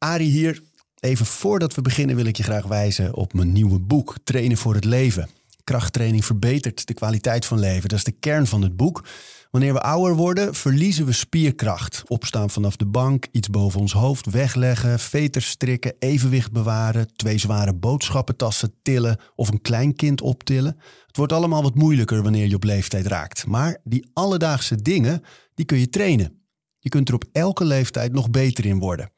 Arie hier. Even voordat we beginnen wil ik je graag wijzen op mijn nieuwe boek Trainen voor het leven. Krachttraining verbetert de kwaliteit van leven. Dat is de kern van het boek. Wanneer we ouder worden, verliezen we spierkracht. Opstaan vanaf de bank, iets boven ons hoofd wegleggen, veters strikken, evenwicht bewaren, twee zware boodschappentassen tillen of een klein kind optillen. Het wordt allemaal wat moeilijker wanneer je op leeftijd raakt. Maar die alledaagse dingen, die kun je trainen. Je kunt er op elke leeftijd nog beter in worden.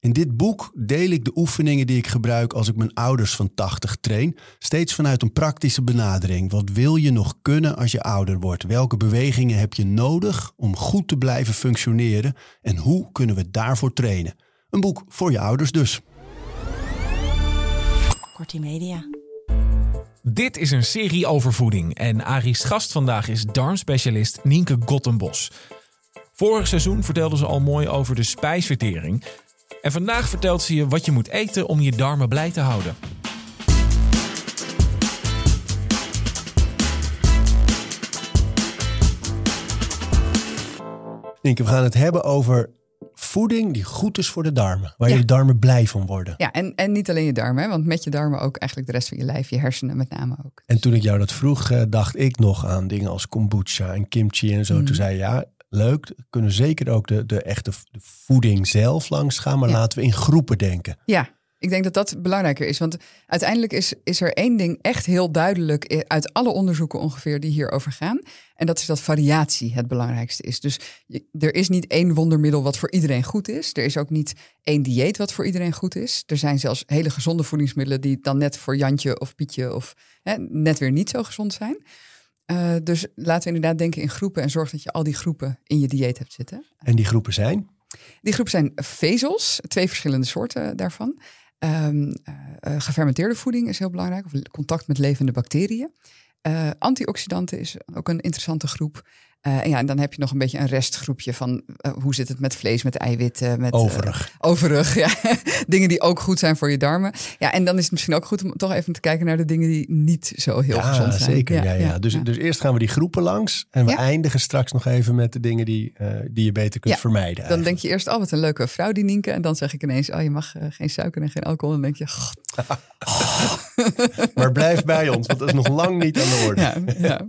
In dit boek deel ik de oefeningen die ik gebruik als ik mijn ouders van 80 train, steeds vanuit een praktische benadering. Wat wil je nog kunnen als je ouder wordt? Welke bewegingen heb je nodig om goed te blijven functioneren en hoe kunnen we daarvoor trainen? Een boek voor je ouders dus. Kortie Media. Dit is een serie over voeding en Ari's gast vandaag is darmspecialist Nienke Gottenbos. Vorig seizoen vertelde ze al mooi over de spijsvertering. En vandaag vertelt ze je wat je moet eten om je darmen blij te houden. Nienke, we gaan het hebben over voeding die goed is voor de darmen. Waar je darmen blij van worden. Ja, en, en niet alleen je darmen, hè, want met je darmen ook eigenlijk de rest van je lijf, je hersenen met name ook. En toen ik jou dat vroeg, eh, dacht ik nog aan dingen als kombucha en kimchi en zo. Mm. Toen zei je, ja, leuk. We kunnen zeker ook de, de echte de voeding zelf langs gaan, maar Ja. laten we in groepen denken. Ja, ik denk dat dat belangrijker is. Want uiteindelijk is, is er één ding echt heel duidelijk i- uit alle onderzoeken ongeveer die hierover gaan. En dat is dat variatie het belangrijkste is. Dus je- er is niet één wondermiddel wat voor iedereen goed is. Er is ook niet één dieet wat voor iedereen goed is. Er zijn zelfs hele gezonde voedingsmiddelen die dan net voor Jantje of Pietje of hè, net weer niet zo gezond zijn. Eh, dus laten we inderdaad denken in groepen en zorg dat je al die groepen in je dieet hebt zitten. En die groepen zijn? Die groep zijn vezels, twee verschillende soorten daarvan. Eh, gefermenteerde voeding is heel belangrijk, of contact met levende bacteriën. Antioxidanten is ook een interessante groep. Eh, en ja, en dan heb je nog een beetje een restgroepje van eh, hoe zit het met vlees, met eiwitten, met eh, Overig. overig, ja. dingen die ook goed zijn voor je darmen. Ja, en dan is het misschien ook goed om toch even te kijken naar de dingen die niet zo heel ja, gezond zijn. zeker. Ja, ja, Dus, dus eerst gaan we die groepen langs. En we Ja. eindigen straks nog even met de dingen die, eh, die je beter kunt Ja, vermijden. Dan denk je eerst, oh wat een leuke vrouw die Nienke. En dan zeg ik ineens, oh je mag eh, geen suiker en geen alcohol. En dan denk je, god, Maar blijf bij ons, want dat is nog lang niet aan de orde. ja, ja.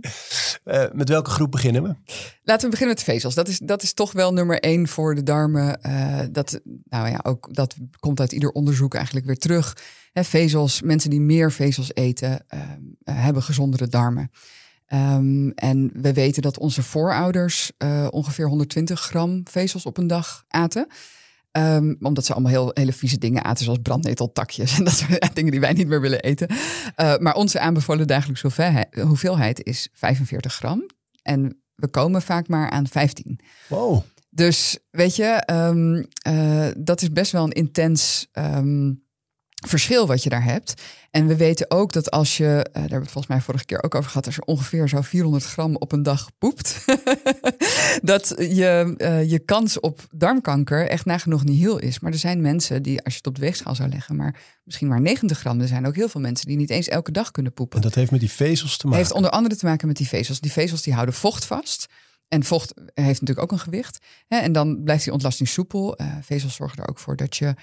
Eh, met welke groep beginnen we? Laten we beginnen met vezels. Dat is, dat is toch wel nummer één voor de darmen. Eh, dat, nou ja, ook, dat komt uit ieder onderzoek eigenlijk weer terug. Hè, vezels, mensen die meer vezels eten, ehm, eh, hebben gezondere darmen. Ehm, en we weten dat onze voorouders eh, ongeveer 120 gram vezels op een dag aten. Ehm, omdat ze allemaal heel, hele vieze dingen aten, zoals brandneteltakjes en dat soort dingen die wij niet meer willen eten. Maar onze aanbevolen dagelijkse hoeveelheid is 45 gram. En we komen vaak maar aan 15. Wow. Dus weet je, ehm, eh, dat is best wel een intens ehm, verschil wat je daar hebt. En we weten ook dat als je, eh, daar hebben we het volgens mij vorige keer ook over gehad, als je ongeveer zo 400 gram op een dag poept, dat je, eh, je kans op darmkanker echt nagenoeg niet heel is. Maar er zijn mensen die, als je het op de weegschaal zou leggen, maar misschien maar 90 gram. Er zijn ook heel veel mensen die niet eens elke dag kunnen poepen. En dat heeft met die vezels te maken. Heeft onder andere te maken met die vezels. Die vezels die houden vocht vast. En vocht heeft natuurlijk ook een gewicht. Hè? En dan blijft die ontlasting soepel. Eh, vezels zorgen er ook voor dat je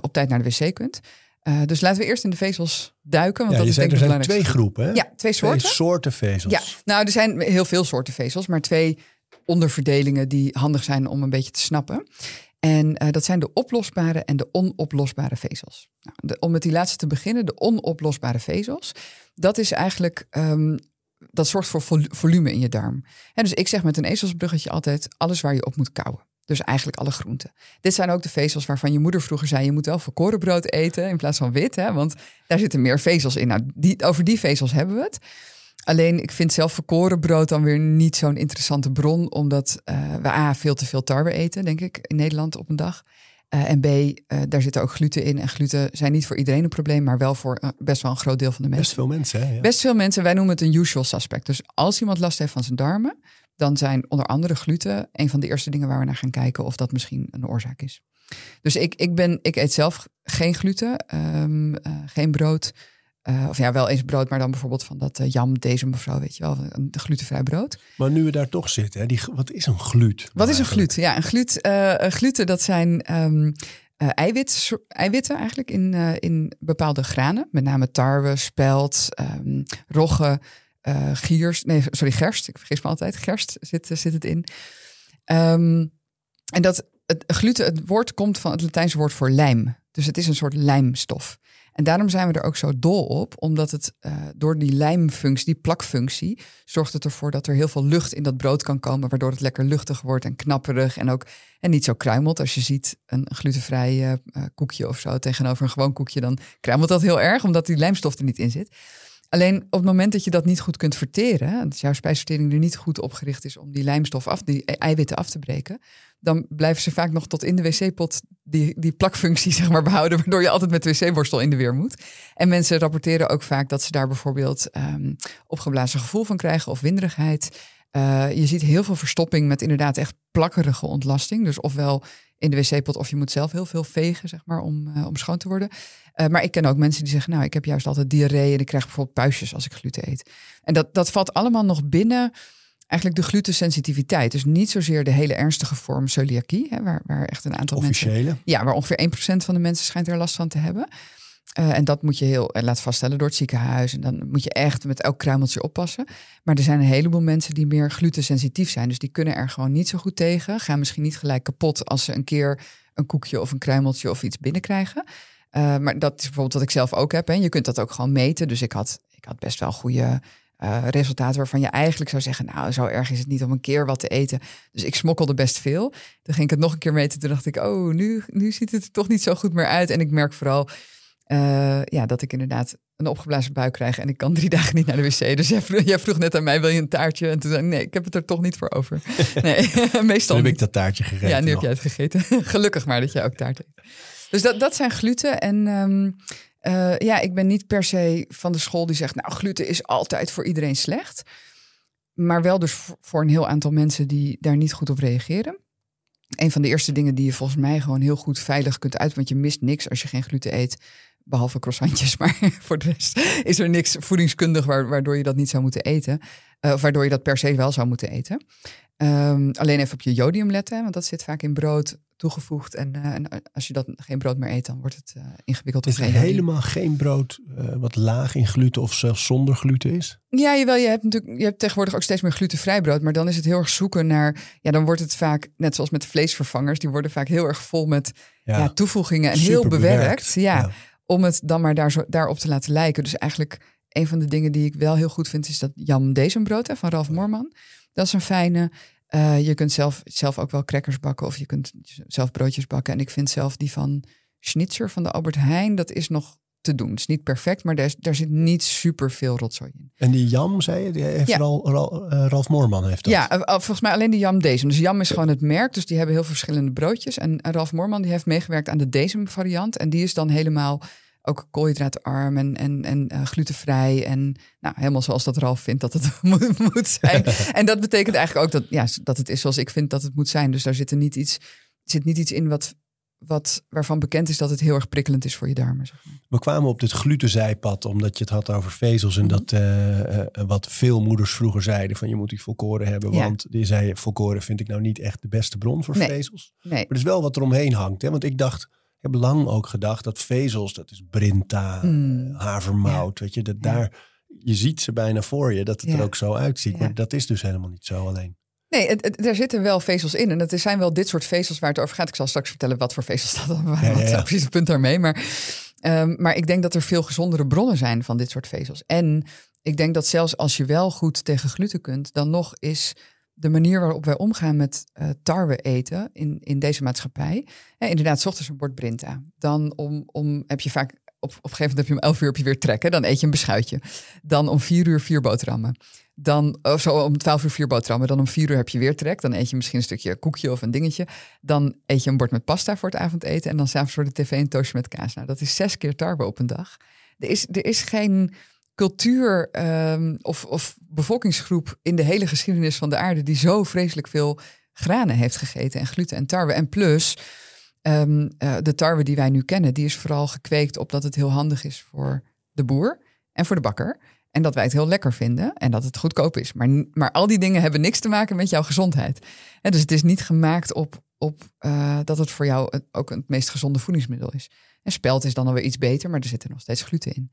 op tijd naar de wc kunt. Eh, dus laten we eerst in de vezels duiken. Want ja, dat is denk er ik zijn het twee groepen, hè? Ja, twee soorten. Twee soorten vezels. Ja, nou, er zijn heel veel soorten vezels, maar twee onderverdelingen die handig zijn om een beetje te snappen. En eh, dat zijn de oplosbare en de onoplosbare vezels. Nou, de- om met die laatste te beginnen, de onoplosbare vezels, dat is eigenlijk, ehm, dat zorgt voor vol- volume in je darm. En dus ik zeg met een ezelsbruggetje altijd, alles waar je op moet kauwen. Dus eigenlijk alle groenten. Dit zijn ook de vezels waarvan je moeder vroeger zei: je moet wel volkorenbrood eten in plaats van wit, hè, want daar zitten meer vezels in. Nou, die, over die vezels hebben we het. Alleen ik vind zelf volkoren brood dan weer niet zo'n interessante bron, omdat eh, we A, veel te veel tarwe eten, denk ik, in Nederland op een dag. Eh, en B, eh, daar zitten ook gluten in. En gluten zijn niet voor iedereen een probleem, maar wel voor best wel een groot deel van de mensen. Best veel mensen, hè? Ja. Best veel mensen, wij noemen het een usual suspect. Dus als iemand last heeft van zijn darmen, dan zijn onder andere gluten een van de eerste dingen waar we naar gaan kijken of dat misschien een oorzaak is. Dus ik, ik, ben, ik eet zelf geen gluten, ehm, eh, geen brood. Eh, of ja, wel eens brood, maar dan bijvoorbeeld van dat eh, jam, deze mevrouw, weet je wel, een glutenvrij brood. Maar nu we daar toch zitten, hè, die, wat is een gluut? Wat is een eigenlijk? glut? Ja, een glut, een gluten, dat zijn ehm, eh, eiwit, eiwitten eigenlijk in, in bepaalde granen. Met name tarwe, spelt, ehm, rogge, eh, giers. Nee, sorry, gerst. Ik vergis me altijd. Gerst zit, zit het in. Ehm, en dat het gluten, het woord komt van het Latijnse woord voor lijm. Dus het is een soort lijmstof. En daarom zijn we er ook zo dol op, omdat het eh, door die lijmfunctie, die plakfunctie, zorgt het ervoor dat er heel veel lucht in dat brood kan komen, waardoor het lekker luchtig wordt en knapperig en ook en niet zo kruimelt. Als je ziet een glutenvrij eh, eh, koekje of zo tegenover een gewoon koekje, dan kruimelt dat heel erg, omdat die lijmstof er niet in zit. Alleen op het moment dat je dat niet goed kunt verteren, dat jouw spijsvertering er niet goed opgericht is om die lijmstof af, die eiwitten af te breken, dan blijven ze vaak nog tot in de wc-pot die, die plakfunctie zeg maar, behouden, waardoor je altijd met de wc-borstel in de weer moet. En mensen rapporteren ook vaak dat ze daar bijvoorbeeld ehm, opgeblazen gevoel van krijgen of winderigheid. Uh, je ziet heel veel verstopping met inderdaad echt plakkerige ontlasting. Dus ofwel in de wc-pot of je moet zelf heel veel vegen, zeg maar, om, uh, om schoon te worden. Uh, maar ik ken ook mensen die zeggen, nou, ik heb juist altijd diarree en ik krijg bijvoorbeeld puistjes als ik gluten eet. En dat, dat valt allemaal nog binnen eigenlijk de glutensensitiviteit. Dus niet zozeer de hele ernstige vorm celiakie, hè, waar, waar echt een aantal Officiële. mensen... Ja, waar ongeveer 1% van de mensen schijnt er last van te hebben. Uh, en dat moet je heel uh, laten vaststellen door het ziekenhuis. En dan moet je echt met elk kruimeltje oppassen. Maar er zijn een heleboel mensen die meer glutensensitief zijn. Dus die kunnen er gewoon niet zo goed tegen. Gaan misschien niet gelijk kapot als ze een keer een koekje of een kruimeltje of iets binnenkrijgen. Uh, maar dat is bijvoorbeeld wat ik zelf ook heb. Hè. Je kunt dat ook gewoon meten. Dus ik had, ik had best wel goede resultaten waarvan je eigenlijk zou zeggen, nou, zo erg is het niet om een keer wat te eten. Dus ik smokkelde best veel. Toen ging ik het nog een keer meten. Toen dacht ik, oh, nu, nu ziet het er toch niet zo goed meer uit. En ik merk vooral uh, ja, dat ik inderdaad een opgeblazen buik krijg en ik kan drie dagen niet naar de wc. Dus jij vroeg, jij vroeg net aan mij, wil je een taartje? En toen zei ik, nee, ik heb het er toch niet voor over. Nee, meestal Nu heb ik dat taartje gegeten. Ja, nu nog. heb jij het gegeten. Gelukkig maar dat jij ook taart eet. Dus dat, dat zijn gluten. En um, uh, ja, ik ben niet per se van de school die zegt, nou, gluten is altijd voor iedereen slecht. Maar wel dus voor een heel aantal mensen die daar niet goed op reageren. Een van de eerste dingen die je volgens mij gewoon heel goed veilig kunt uit, want je mist niks als je geen gluten eet. Behalve croissantjes, maar voor de rest is er niks voedingskundig waardoor je dat niet zou moeten eten. Uh, of waardoor je dat per se wel zou moeten eten. Um, alleen even op je jodium letten, want dat zit vaak in brood toegevoegd. En, uh, en als je dat geen brood meer eet, dan wordt het uh, ingewikkeld. Is er helemaal geen brood wat laag in gluten of zelfs zonder gluten is? Ja, jawel, je hebt natuurlijk je hebt tegenwoordig ook steeds meer glutenvrij brood. Maar dan is het heel erg zoeken naar. Ja, dan wordt het vaak, net zoals met vleesvervangers, die worden vaak heel erg vol met ja, ja, toevoegingen en heel bewerkt. bewerkt ja, ja, om het dan maar daar zo, daarop te laten lijken. Dus eigenlijk een van de dingen die ik wel heel goed vind, is dat Jan Dezenbrood hè, van Ralf Moorman. Dat is een fijne. Uh, je kunt zelf, zelf ook wel crackers bakken of je kunt zelf broodjes bakken. En ik vind zelf die van Schnitzer van de Albert Heijn, dat is nog te doen. Het is niet perfect, maar daar, daar zit niet super veel rotzooi in. En die jam, zei je, die heeft ja. Ralf, uh, Ralf Moorman heeft dat? Ja, uh, volgens mij alleen de jam deze. Dus jam is gewoon het merk, dus die hebben heel verschillende broodjes. En, en Ralf Moorman die heeft meegewerkt aan de deze variant. En die is dan helemaal ook koolhydraatarm en, en, en uh, glutenvrij. En nou, helemaal zoals dat Ralf vindt dat het moet, moet zijn. en dat betekent eigenlijk ook dat, ja, dat het is zoals ik vind dat het moet zijn. Dus daar zit er niet iets, zit niet iets in wat, wat, waarvan bekend is dat het heel erg prikkelend is voor je darmen. Zeg maar. We kwamen op dit glutenzijpad omdat je het had over vezels. En Mhm. dat uh, uh, wat veel moeders vroeger zeiden van je moet die volkoren hebben. Ja. Want die zei volkoren vind ik nou niet echt de beste bron voor Nee. vezels. Nee, Maar er is wel wat eromheen hangt. Hè? Want ik dacht, ik heb lang ook gedacht dat vezels, dat is brinta, Mm. eh, havermout, weet je, dat Ja. daar, je ziet ze bijna voor je, dat het er ook zo uitziet. Maar dat is dus helemaal niet zo alleen. Nee het, het- er zitten wel vezels in. En het zijn wel dit soort vezels waar het over gaat. Ik zal straks vertellen wat voor vezels dat dan waren. Ja, ja, Wat ja. precies het punt daarmee. Maar, ehm, maar ik denk dat er veel gezondere bronnen zijn van dit soort vezels. En ik denk dat zelfs als je wel goed tegen gluten kunt, dan nog is de manier waarop wij omgaan met eh, tarwe eten in, in deze maatschappij. Hè, inderdaad, 's ochtends een bord brinta. Dan om, om heb je vaak, op, op een gegeven moment heb je om 11 uur heb je weer trekken. Dan eet je een beschuitje. Dan om 4 uur vier boterhammen. Dan, of zo om 12 uur vier boterhammen. Dan om vier uur heb je weer trek. Dan eet je misschien een stukje koekje of een dingetje. Dan eet je een bord met pasta voor het avondeten. En dan s'avonds voor de tv een toastje met kaas. Nou, dat is zes keer tarwe op een dag. Er is, er is geen cultuur ehm, of, of bevolkingsgroep in de hele geschiedenis van de aarde die zo vreselijk veel granen heeft gegeten en gluten en tarwe. En plus, ehm, eh, de tarwe die wij nu kennen, die is vooral gekweekt op dat het heel handig is voor de boer en voor de bakker. En dat wij het heel lekker vinden en dat het goedkoop is. Maar, maar al die dingen hebben niks te maken met jouw gezondheid. En dus het is niet gemaakt op, op uh, dat het voor jou ook het meest gezonde voedingsmiddel is. En spelt is dan alweer iets beter, maar er zit er nog steeds gluten in.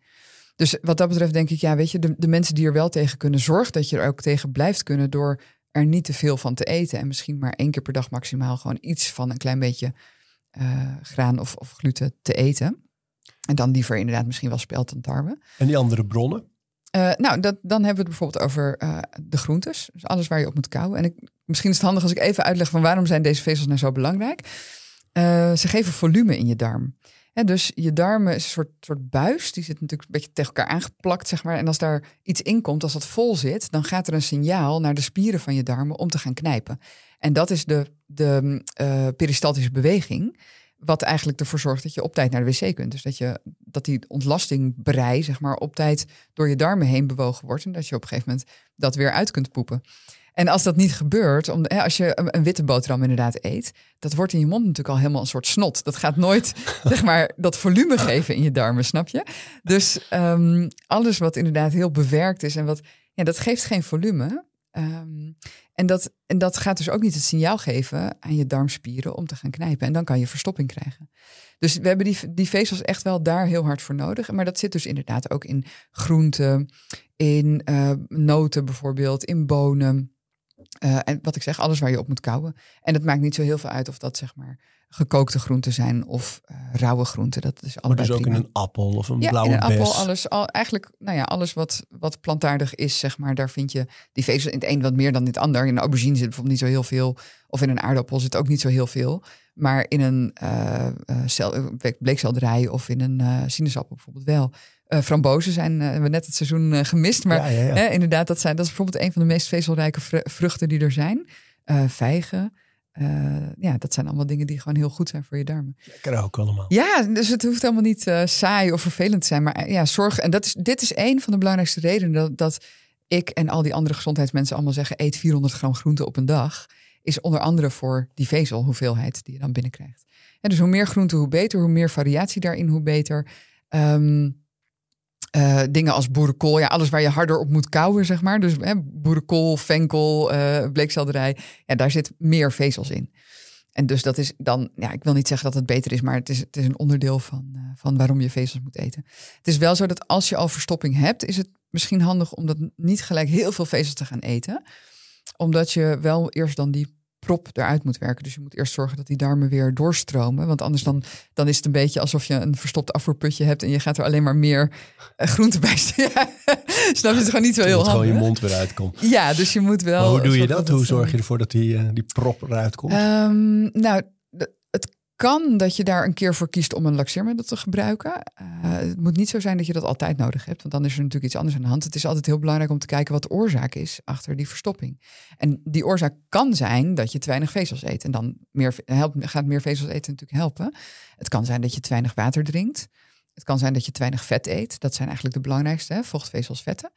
Dus wat dat betreft denk ik, ja, weet je, de, de mensen die er wel tegen kunnen, zorg dat je er ook tegen blijft kunnen door er niet te veel van te eten. En misschien maar één keer per dag maximaal gewoon iets van een klein beetje uh, graan of, of gluten te eten. En dan liever inderdaad misschien wel spelt dan tarwe. En die andere bronnen? Uh, nou, dat, dan hebben we het bijvoorbeeld over uh, de groentes. Dus alles waar je op moet kouwen. En ik, misschien is het handig als ik even uitleg van waarom zijn deze vezels nou zo belangrijk. Uh, ze geven volume in je darm. Dus je darmen is een soort, soort buis. Die zit natuurlijk een beetje tegen elkaar aangeplakt, zeg maar. En als daar iets in komt, als dat vol zit, dan gaat er een signaal naar de spieren van je darmen om te gaan knijpen. En dat is de, de uh, peristaltische beweging. Wat eigenlijk ervoor zorgt dat je op tijd naar de wc kunt. Dus dat, je, dat die ontlastingbrei, zeg maar, op tijd door je darmen heen bewogen wordt. En dat je op een gegeven moment dat weer uit kunt poepen. En als dat niet gebeurt, om, hè, als je een, een, witte boterham inderdaad eet, dat wordt in je mond natuurlijk al helemaal een soort snot. Dat gaat nooit, zeg maar, dat volume geven in je darmen, snap je? Dus um, alles wat inderdaad heel bewerkt is en wat, ja, dat geeft geen volume. Um, en, dat, en dat gaat dus ook niet het signaal geven aan je darmspieren om te gaan knijpen. En dan kan je verstopping krijgen. Dus we hebben die, die vezels echt wel daar heel hard voor nodig. Maar dat zit dus inderdaad ook in groenten, in uh, noten bijvoorbeeld, in bonen. Uh, en wat ik zeg, alles waar je op moet kouwen. En het maakt niet zo heel veel uit of dat zeg maar gekookte groenten zijn of uh, rauwe groenten. Dat is allebei Maar dus ook prima. in een appel of een ja, blauwe in een bes. appel, alles, al, eigenlijk, nou ja, alles wat, wat plantaardig is, zeg maar, daar vind je die vezels in het een wat meer dan in het ander. In een aubergine zit bijvoorbeeld niet zo heel veel, of in een aardappel zit ook niet zo heel veel. Maar in een uh, bleekselderij of in een uh, sinaasappel bijvoorbeeld wel. Uh, frambozen zijn, hebben we net het seizoen gemist. Maar Ja, ja, inderdaad, dat, zijn, dat is bijvoorbeeld een van de meest vezelrijke vru- vruchten die er zijn. Vijgen. Uh, ja, dat zijn allemaal dingen die gewoon heel goed zijn voor je darmen. Lekker ook allemaal. Ja, dus het hoeft helemaal niet uh, saai of vervelend te zijn. Maar ja, zorg. En dat is, dit is een van de belangrijkste redenen dat, dat ik en al die andere gezondheidsmensen allemaal zeggen: eet 400 gram groente op een dag. Is onder andere voor die vezelhoeveelheid die je dan binnenkrijgt. En dus hoe meer groente, hoe beter. Hoe meer variatie daarin, hoe beter. Um, uh, dingen als boerenkool, ja, alles waar je harder op moet kouwen, zeg maar. Dus hè, boerenkool, venkel, uh, bleekselderij, ja, daar zit meer vezels in. En dus dat is dan, ja, ik wil niet zeggen dat het beter is, maar het is, het is een onderdeel van, uh, van waarom je vezels moet eten. Het is wel zo dat als je al verstopping hebt, is het misschien handig om dat niet gelijk heel veel vezels te gaan eten. Omdat je wel eerst dan die prop eruit moet werken. Dus je moet eerst zorgen dat die darmen weer doorstromen. Want anders dan, dan is het een beetje alsof je een verstopt afvoerputje hebt... en je gaat er alleen maar meer uh, groente bij ja. Snap je? Het gewoon niet zo heel handig. gewoon je mond weer uitkomt. Ja, dus je moet wel... Maar hoe doe je dat? Hoe zorg je ervoor dat die, uh, die prop eruit komt? Um, nou, kan dat je daar een keer voor kiest om een laxeermiddel te gebruiken. Uh, het moet niet zo zijn dat je dat altijd nodig hebt, want dan is er natuurlijk iets anders aan de hand. Het is altijd heel belangrijk om te kijken wat de oorzaak is achter die verstopping. En die oorzaak kan zijn dat je te weinig vezels eet. En dan meer, helpt, gaat meer vezels eten natuurlijk helpen. Het kan zijn dat je te weinig water drinkt. Het kan zijn dat je te weinig vet eet. Dat zijn eigenlijk de belangrijkste, hè? vocht, vezels, vetten.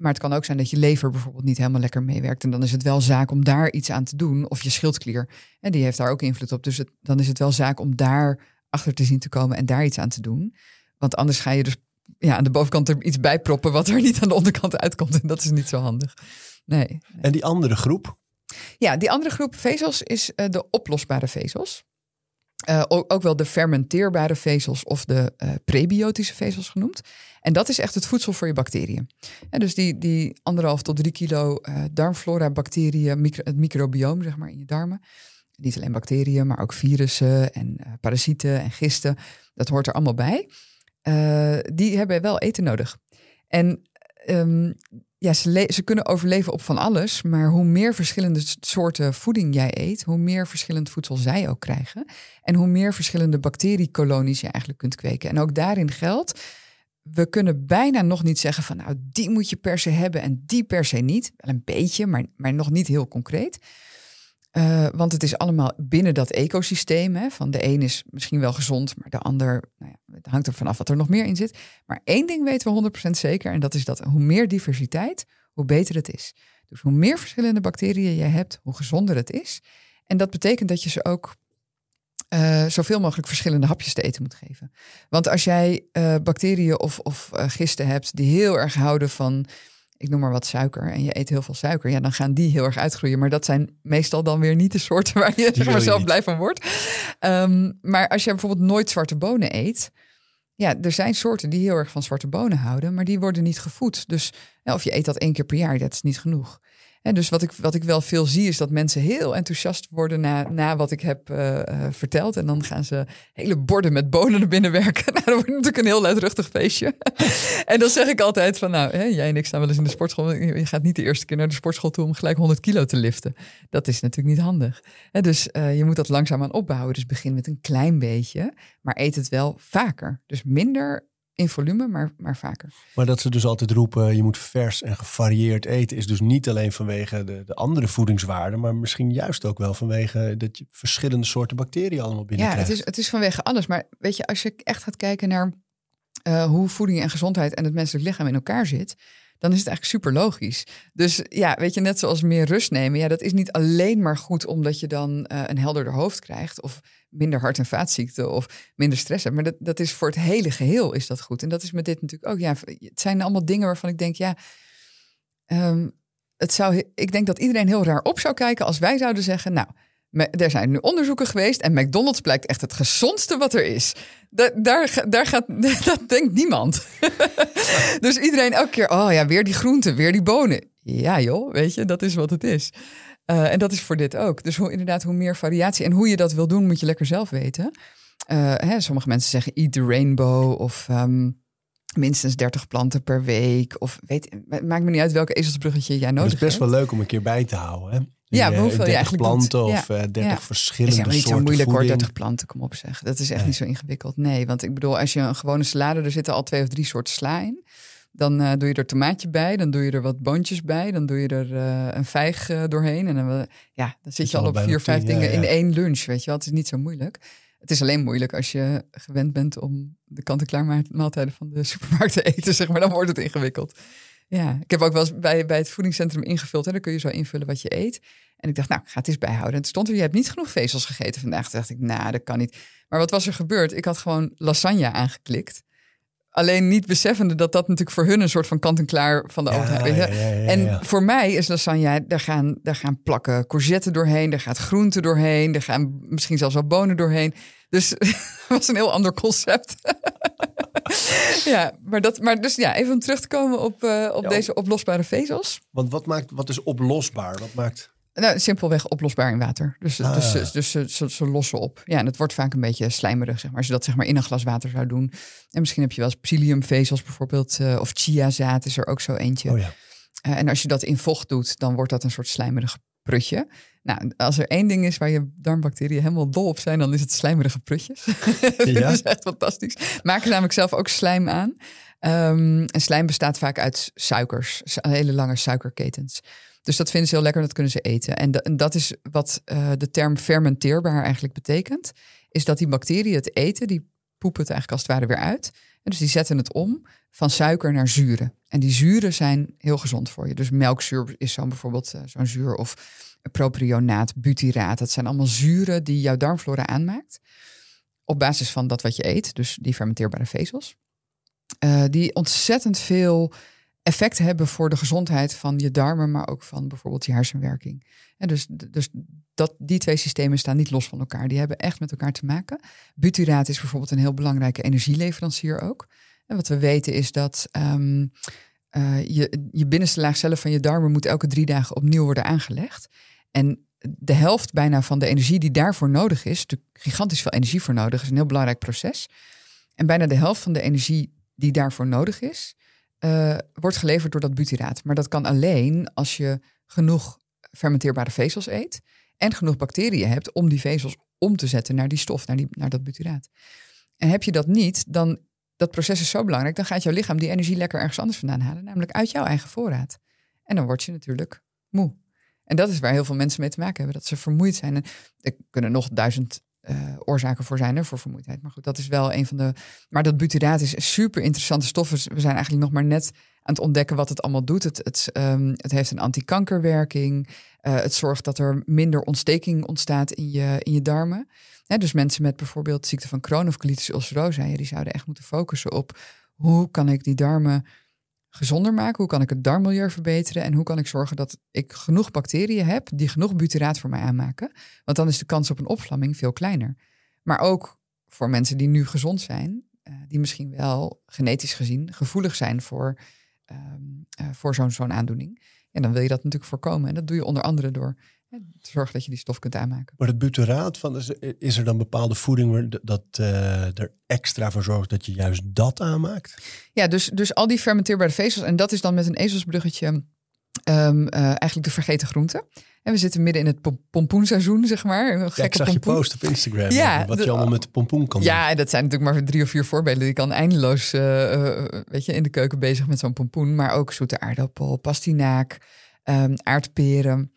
Maar het kan ook zijn dat je lever bijvoorbeeld niet helemaal lekker meewerkt. En dan is het wel zaak om daar iets aan te doen. Of je schildklier. En die heeft daar ook invloed op. Dus het, dan is het wel zaak om daar achter te zien te komen en daar iets aan te doen. Want anders ga je dus ja, aan de bovenkant er iets bij proppen wat er niet aan de onderkant uitkomt. En dat is niet zo handig. Nee. nee. En die andere groep? Ja, die andere groep vezels is uh, de oplosbare vezels. Uh, ook, ook, wel de fermenteerbare vezels of de uh, prebiotische vezels genoemd. En dat is echt het voedsel voor je bacteriën. En dus die, die anderhalf tot drie kilo uh, darmflora bacteriën, micro, het microbioom zeg maar in je darmen. Niet alleen bacteriën, maar ook virussen en uh, parasieten en gisten. Dat hoort er allemaal bij. Uh, die hebben wel eten nodig. En um, ja, ze, ze, kunnen overleven op van alles, maar hoe meer verschillende soorten voeding jij eet, hoe meer verschillend voedsel zij ook krijgen. En hoe meer verschillende bacteriekolonies je eigenlijk kunt kweken. En ook daarin geldt, we kunnen bijna nog niet zeggen van nou, die moet je per se hebben en die per se niet. Wel een beetje, maar, maar nog niet heel concreet. Uh, want het is allemaal binnen dat ecosysteem. Hè, van de een is misschien wel gezond, maar de ander nou ja, het hangt er vanaf wat er nog meer in zit. Maar één ding weten we 100% zeker. En dat is dat hoe meer diversiteit, hoe beter het is. Dus hoe meer verschillende bacteriën je hebt, hoe gezonder het is. En dat betekent dat je ze ook uh, zoveel mogelijk verschillende hapjes te eten moet geven. Want als jij uh, bacteriën of, of uh, gisten hebt die heel erg houden van, ik noem maar wat suiker, en je eet heel veel suiker, ja, dan gaan die heel erg uitgroeien. Maar dat zijn meestal dan weer niet de soorten waar je zeg maar, zelf blij van wordt. Um, maar als je bijvoorbeeld nooit zwarte bonen eet, ja, er zijn soorten die heel erg van zwarte bonen houden, maar die worden niet gevoed. Dus of je eet dat één keer per jaar, dat is niet genoeg. En dus wat ik, wat ik wel veel zie, is dat mensen heel enthousiast worden na, na wat ik heb uh, uh, verteld. En dan gaan ze hele borden met bonen naar binnen werken. Nou, dat wordt natuurlijk een heel luidruchtig feestje. en dan zeg ik altijd van, nou, jij en ik staan wel eens in de sportschool. Je gaat niet de eerste keer naar de sportschool toe om gelijk 100 kilo te liften. Dat is natuurlijk niet handig. En dus uh, je moet dat langzaam aan opbouwen. Dus begin met een klein beetje, maar eet het wel vaker. Dus minder in volume, maar, maar vaker. Maar dat ze dus altijd roepen, je moet vers en gevarieerd eten, is dus niet alleen vanwege de, de andere voedingswaarden, maar misschien juist ook wel vanwege dat je verschillende soorten bacteriën allemaal binnen Ja, het is, het is vanwege alles. Maar weet je, als je echt gaat kijken naar uh, hoe voeding en gezondheid en het menselijk lichaam in elkaar zit, dan is het eigenlijk super logisch. Dus ja, weet je, net zoals meer rust nemen. Ja, dat is niet alleen maar goed omdat je dan uh, een helderder hoofd krijgt. Of minder hart- en vaatziekten of minder stress hebt. Maar dat, dat is voor het hele geheel is dat goed. En dat is met dit natuurlijk ook. Ja, het zijn allemaal dingen waarvan ik denk, ja, um, het zou, ik denk dat iedereen heel raar op zou kijken als wij zouden zeggen, nou, er zijn nu onderzoeken geweest en McDonald's blijkt echt het gezondste wat er is. Da daar, daar gaat, dat denkt niemand. dus iedereen elke keer, oh ja, weer die groenten, weer die bonen. Ja joh, weet je, dat is wat het is. Uh, en dat is voor dit ook. Dus hoe, inderdaad, hoe meer variatie en hoe je dat wil doen, moet je lekker zelf weten. Uh, hè, sommige mensen zeggen eat the rainbow of um, minstens 30 planten per week. Of weet, maakt me niet uit welke ezelsbruggetje jij nodig hebt. Het is best hebt. wel leuk om een keer bij te houden. Hè? Ja, hoeveel 30 je eigenlijk planten doet. of ja. uh, 30 ja. verschillende Het is soorten niet zo moeilijk hoor, voeding. 30 planten, kom op zeg. Dat is echt Nee. niet zo ingewikkeld. Nee, want ik bedoel, als je een gewone salade, er zitten al twee of drie soorten sla in. Dan uh, doe je er tomaatje bij, dan doe je er wat boontjes bij, dan doe je er uh, een vijg uh, doorheen. En dan, ja, dan zit je al op vier, vijf ja, dingen in ja. één lunch, weet je wel. Het is niet zo moeilijk. Het is alleen moeilijk als je gewend bent om de kant-en-klaar maaltijden van de supermarkt te eten, zeg maar. Dan wordt het ingewikkeld. Ja, ik heb ook wel eens bij, bij het voedingscentrum ingevuld. En dan kun je zo invullen wat je eet. En ik dacht, nou, ik ga het eens bijhouden. En het stond er, je hebt niet genoeg vezels gegeten vandaag. Toen dacht ik, nou, dat kan niet. Maar wat was er gebeurd? Ik had gewoon lasagne aangeklikt. Alleen niet beseffende dat dat natuurlijk voor hun een soort van kant-en-klaar van de Ja, overheid weet je. ja, ja, ja, En voor mij is lasagne, daar gaan, daar gaan plakken courgette doorheen, daar gaat groente doorheen, er gaan misschien zelfs wel bonen doorheen. Dus het was een heel ander concept. ja, maar, dat, maar dus ja, even om terug te komen op, uh, op deze oplosbare vezels. Want wat, maakt, wat is oplosbaar? Wat maakt... Nou, simpelweg oplosbaar in water. Dus, Ah. dus, dus, dus ze, ze, ze lossen op. Ja, en het wordt vaak een beetje slijmerig, zeg maar. Als je dat zeg maar in een glas water zou doen. En misschien heb je wel eens psylliumvezels bijvoorbeeld. Uh, of chiazaad is er ook zo eentje. Oh ja. Uh, en als je dat in vocht doet, dan wordt dat een soort slijmerig prutje. Nou, als er één ding is waar je darmbacteriën helemaal dol op zijn, dan is het slijmerige prutjes. dat Ja? is echt fantastisch. Maken namelijk zelf ook slijm aan. Um, en slijm bestaat vaak uit suikers, su- hele lange suikerketens. Dus dat vinden ze heel lekker, dat kunnen ze eten. En, da- en dat is wat uh, de term fermenteerbaar eigenlijk betekent. Is dat die bacteriën het eten, die poepen het eigenlijk als het ware weer uit. En dus die zetten het om van suiker naar zuren. En die zuren zijn heel gezond voor je. Dus melkzuur is zo'n bijvoorbeeld uh, zo'n zuur. Of propionaat, butyraat. Dat zijn allemaal zuren die jouw darmflora aanmaakt. Op basis van dat wat je eet. Dus die fermenteerbare vezels. Uh, die ontzettend veel effect hebben voor de gezondheid van je darmen, maar ook van bijvoorbeeld je hersenwerking. En dus dus dat, die twee systemen staan niet los van elkaar. Die hebben echt met elkaar te maken. Butyraat is bijvoorbeeld een heel belangrijke energieleverancier ook. En wat we weten is dat um, uh, je, je binnenste laag cellen van je darmen moet elke drie dagen opnieuw worden aangelegd. En de helft bijna van de energie die daarvoor nodig is, natuurlijk gigantisch veel energie voor nodig, is een heel belangrijk proces. En bijna de helft van de energie die daarvoor nodig is, uh, wordt geleverd door dat butyraat. Maar dat kan alleen als je genoeg fermenteerbare vezels eet en genoeg bacteriën hebt om die vezels om te zetten naar die stof, naar, die, naar dat butyraat. En heb je dat niet, dan dat proces is zo belangrijk. Dan gaat jouw lichaam die energie lekker ergens anders vandaan halen. Namelijk uit jouw eigen voorraad. En dan word je natuurlijk moe. En dat is waar heel veel mensen mee te maken hebben. Dat ze vermoeid zijn. En er kunnen nog duizend eh, oorzaken voor zijn hè, voor vermoeidheid. Maar goed, dat is wel een van de. Maar dat butyraat is super interessante stof. We zijn eigenlijk nog maar net aan het ontdekken wat het allemaal doet. Het, het, ehm, het heeft een antikankerwerking. Uh, het zorgt dat er minder ontsteking ontstaat in je, in je darmen. dus mensen met bijvoorbeeld ziekte van Crohn of colitis ulcerosa, die zouden echt moeten focussen op hoe kan ik die darmen gezonder maken? Hoe kan ik het darmmilieu verbeteren? En hoe kan ik zorgen dat ik genoeg bacteriën heb die genoeg butyraat voor mij aanmaken? Want dan is de kans op een opvlamming veel kleiner. Maar ook voor mensen die nu gezond zijn, uh, die misschien wel genetisch gezien gevoelig zijn voor, um, uh, voor zo'n zo'n aandoening. En dan wil je dat natuurlijk voorkomen. En dat doe je onder andere door te zorgen dat je die stof kunt aanmaken. Maar het butyraat, van, is er dan bepaalde voeding waar dat uh, er extra voor zorgt dat je juist dat aanmaakt? Ja, dus, dus al die fermenteerbare vezels. En dat is dan met een ezelsbruggetje um, uh, eigenlijk de vergeten groenten. En we zitten midden in het pompoenseizoen, zeg maar. Een ja, ik zag pompoen. je post op Instagram. Ja, wat je allemaal met de pompoen kan ja, doen. Ja, dat zijn natuurlijk maar drie of vier voorbeelden. Je kan eindeloos uh, weet je, in de keuken bezig met zo'n pompoen. Maar ook zoete aardappel, pastinaak, um, aardperen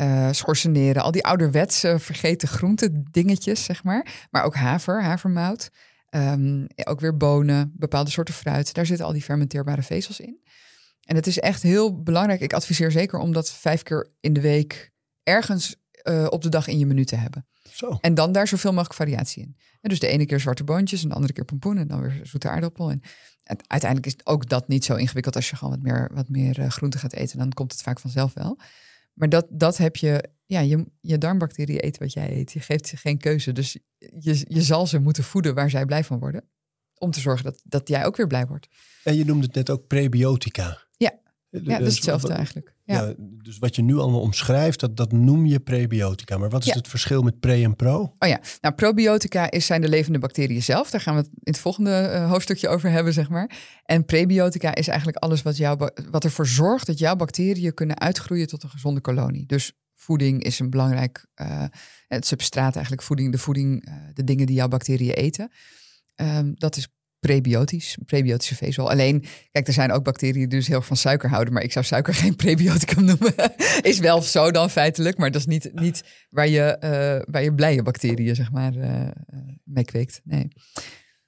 uh, schorseneren, al die ouderwetse vergeten groente dingetjes, zeg maar. Maar ook haver, havermout. Um, ook weer bonen, bepaalde soorten fruit. Daar zitten al die fermenteerbare vezels in. En het is echt heel belangrijk. Ik adviseer zeker om dat vijf keer in de week ergens uh, op de dag in je menu te hebben. Zo. En dan daar zoveel mogelijk variatie in. En dus de ene keer zwarte boontjes en de andere keer pompoen en dan weer zoete aardappel. En, en uiteindelijk is ook dat niet zo ingewikkeld als je gewoon wat meer, wat meer uh, groente gaat eten. Dan komt het vaak vanzelf wel. Maar dat, dat heb je, ja, je, je darmbacteriën eten wat jij eet. Je geeft ze geen keuze. Dus je, je zal ze moeten voeden waar zij blij van worden. Om te zorgen dat, dat jij ook weer blij wordt. En je noemde het net ook prebiotica. Ja, ja dat is hetzelfde eigenlijk. Ja. dus wat je nu allemaal omschrijft, dat, dat noem je prebiotica. Maar wat is het verschil met pre en pro? Oh ja, nou probiotica is, zijn de levende bacteriën zelf. Daar gaan we het in het volgende uh, hoofdstukje over hebben, zeg maar. En prebiotica is eigenlijk alles wat, jou, wat ervoor zorgt dat jouw bacteriën kunnen uitgroeien tot een gezonde kolonie. Dus voeding is een belangrijk, uh, het substraat eigenlijk, voeding, de voeding, uh, de dingen die jouw bacteriën eten. Um, dat is prebiotisch, prebiotische vezel. Alleen, kijk, er zijn ook bacteriën die dus heel van suiker houden, maar ik zou suiker geen prebioticum noemen. is wel zo dan feitelijk, maar dat is niet, niet waar, je, uh, waar je blije bacteriën, zeg maar, uh, mee kweekt. Nee.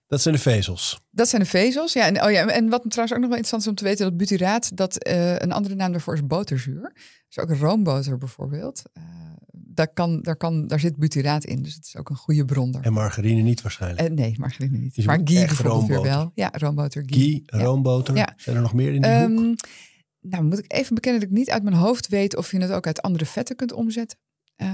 Dat zijn de vezels. Dat zijn de vezels, ja. En, oh ja, en wat trouwens ook nog wel interessant is om te weten, dat butyraat, dat uh, een andere naam daarvoor is boterzuur. Dus ook roomboter bijvoorbeeld daar, kan, daar, kan, daar zit butyraat in. Dus het is ook een goede bron. En margarine niet waarschijnlijk? Uh, nee, margarine niet. Dus maar ghee bijvoorbeeld weer wel. Ja, roomboter, ghee. Ghee, roomboter. Ja. Zijn er nog meer in die um, hoek? Nou, moet ik even bekennen dat ik niet uit mijn hoofd weet of je het ook uit andere vetten kunt omzetten. Uh,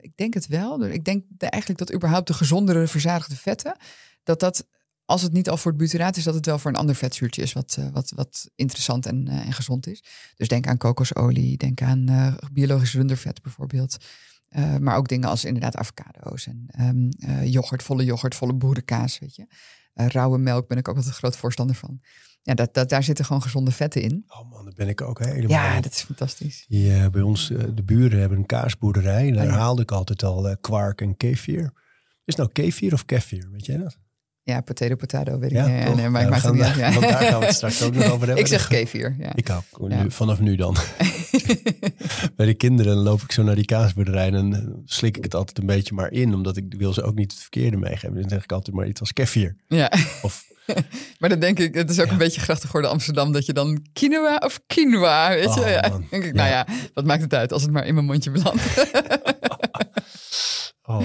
ik denk het wel. Ik denk eigenlijk dat überhaupt de gezondere verzadigde vetten, dat dat als het niet al voor het butyraat is, dat het wel voor een ander vetzuurtje is wat, uh, wat, wat interessant en, uh, en gezond is. Dus denk aan kokosolie, denk aan biologisch rundervet bijvoorbeeld. Uh, maar ook dingen als inderdaad avocado's en um, uh, yoghurt, volle yoghurt, volle boerenkaas, weet je. Uh, rauwe melk ben ik ook altijd een groot voorstander van. Ja, dat, dat, daar zitten gewoon gezonde vetten in. Oh man, daar ben ik ook helemaal. Ja, dat is fantastisch. Die, bij ons, de buren hebben een kaasboerderij. En daar oh, ja. haalde ik altijd al kwark en kefir. Is nou kefir of kefir, weet jij dat? Ja, potato, potato, weet ik ja, niet. Nee, maar ja, ik maak het niet Ja. Want daar gaan we het straks ook nog over hebben. ik zeg kefir, ja. Ik ook, nu, vanaf nu dan. Bij de kinderen loop ik zo naar die kaasboerderij en slik ik het altijd een beetje maar in. Omdat ik wil ze ook niet het verkeerde meegeven. Dan zeg ik altijd maar iets als kefir. Ja. Of, maar dan denk ik, het is ook een beetje grachtig geworden Amsterdam, dat je dan quinoa of quinoa, weet je. Oh, ja. Dan denk ik, nou ja, wat maakt het uit als het maar in mijn mondje belandt. oh.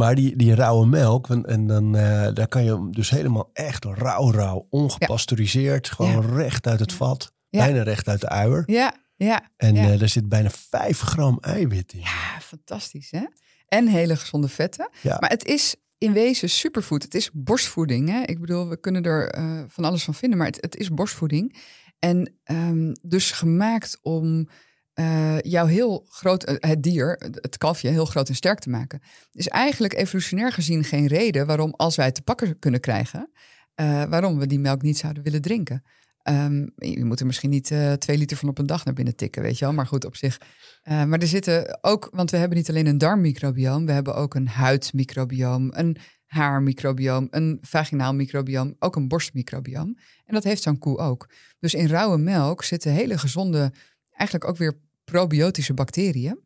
Maar die, die rauwe melk, en, en dan uh, daar kan je dus helemaal echt rauw, rauw, ongepasteuriseerd, ja. gewoon ja. recht uit het vat, bijna recht uit de uier. Ja, ja. En uh, daar zit bijna 5 gram eiwit in. Ja, fantastisch hè. En hele gezonde vetten. Maar het is in wezen superfood. Het is borstvoeding. Hè? Ik bedoel, we kunnen er uh, van alles van vinden, maar het, het is borstvoeding. En um, dus gemaakt om uh, jou heel groot, uh, het dier, het kalfje, heel groot en sterk te maken. is eigenlijk evolutionair gezien geen reden waarom, als wij het te pakken kunnen krijgen, uh, waarom we die melk niet zouden willen drinken. Um, je moet er misschien niet twee liter van op een dag naar binnen tikken, weet je wel. Maar goed, op zich. maar er zitten ook, want we hebben niet alleen een darmmicrobioom, we hebben ook een huidmicrobioom, een haarmicrobioom, een vaginaal microbioom, ook een borstmicrobioom. En dat heeft zo'n koe ook. Dus in rauwe melk zitten hele gezonde, eigenlijk ook weer probiotische bacteriën.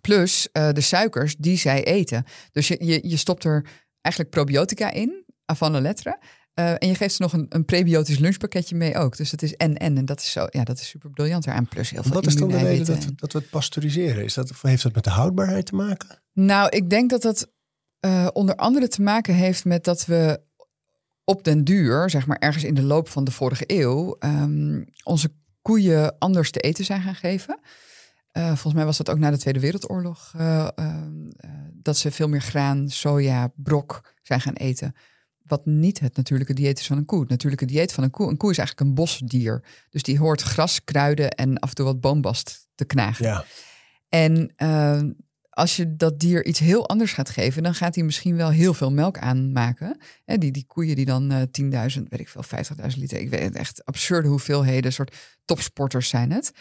Plus uh, de suikers die zij eten. Dus je, je, je stopt er eigenlijk probiotica in, van de letteren. Uh, en je geeft ze nog een, een prebiotisch lunchpakketje mee ook. Dus het is en en. En dat is, zo, ja, dat is super briljant eraan. Plus heel veel Wat is dan de reden dat, en... dat we het pasteuriseren? Is dat, heeft dat met de houdbaarheid te maken? Nou, ik denk dat dat uh, onder andere te maken heeft met dat we op den duur, zeg maar ergens in de loop van de vorige eeuw, um, onze koeien anders te eten zijn gaan geven. Uh, volgens mij was dat ook na de Tweede Wereldoorlog. Uh, dat ze veel meer graan, soja, brok zijn gaan eten. Wat niet het natuurlijke dieet is van een koe. Het natuurlijke dieet van een koe. Een koe is eigenlijk een bosdier. Dus die hoort gras, kruiden en af en toe wat boombast te knagen. Ja. En als je dat dier iets heel anders gaat geven, dan gaat hij misschien wel heel veel melk aanmaken. En die, die koeien die dan uh, 10.000, weet ik veel, 50.000 liter. Ik weet het echt absurde hoeveelheden, soort topsporters zijn het.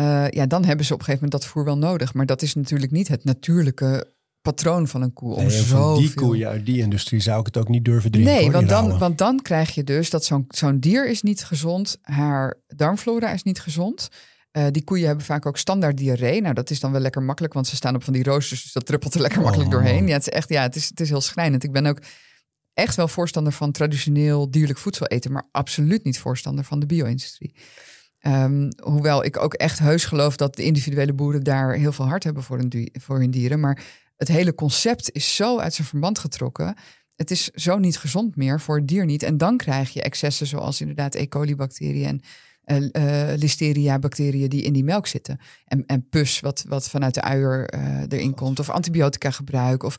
Uh, ja, dan hebben ze op een gegeven moment dat voer wel nodig. Maar dat is natuurlijk niet het natuurlijke patroon van een koe. Om nee, zo van die koeien uit die industrie zou ik het ook niet durven drinken. Nee, want dan, want dan krijg je dus dat zo'n zo'n dier is niet gezond. Haar darmflora is niet gezond. Uh, die koeien hebben vaak ook standaard diarree. Nou, dat is dan wel lekker makkelijk, want ze staan op van die roosters. Dus dat druppelt er lekker makkelijk Oh. doorheen. Ja, het is echt, ja, het is, het is heel schrijnend. Ik ben ook echt wel voorstander van traditioneel dierlijk voedsel eten, maar absoluut niet voorstander van de bio-industrie. Um, hoewel ik ook echt heus geloof dat de individuele boeren daar heel veel hart hebben voor hun, voor hun dieren. Maar het hele concept is zo uit zijn verband getrokken. Het is zo niet gezond meer voor het dier niet. En dan krijg je excessen zoals inderdaad E. coli-bacteriën en uh, uh, listeria-bacteriën die in die melk zitten. En, en pus wat, wat vanuit de uier uh, erin komt. Of antibiotica gebruik. Of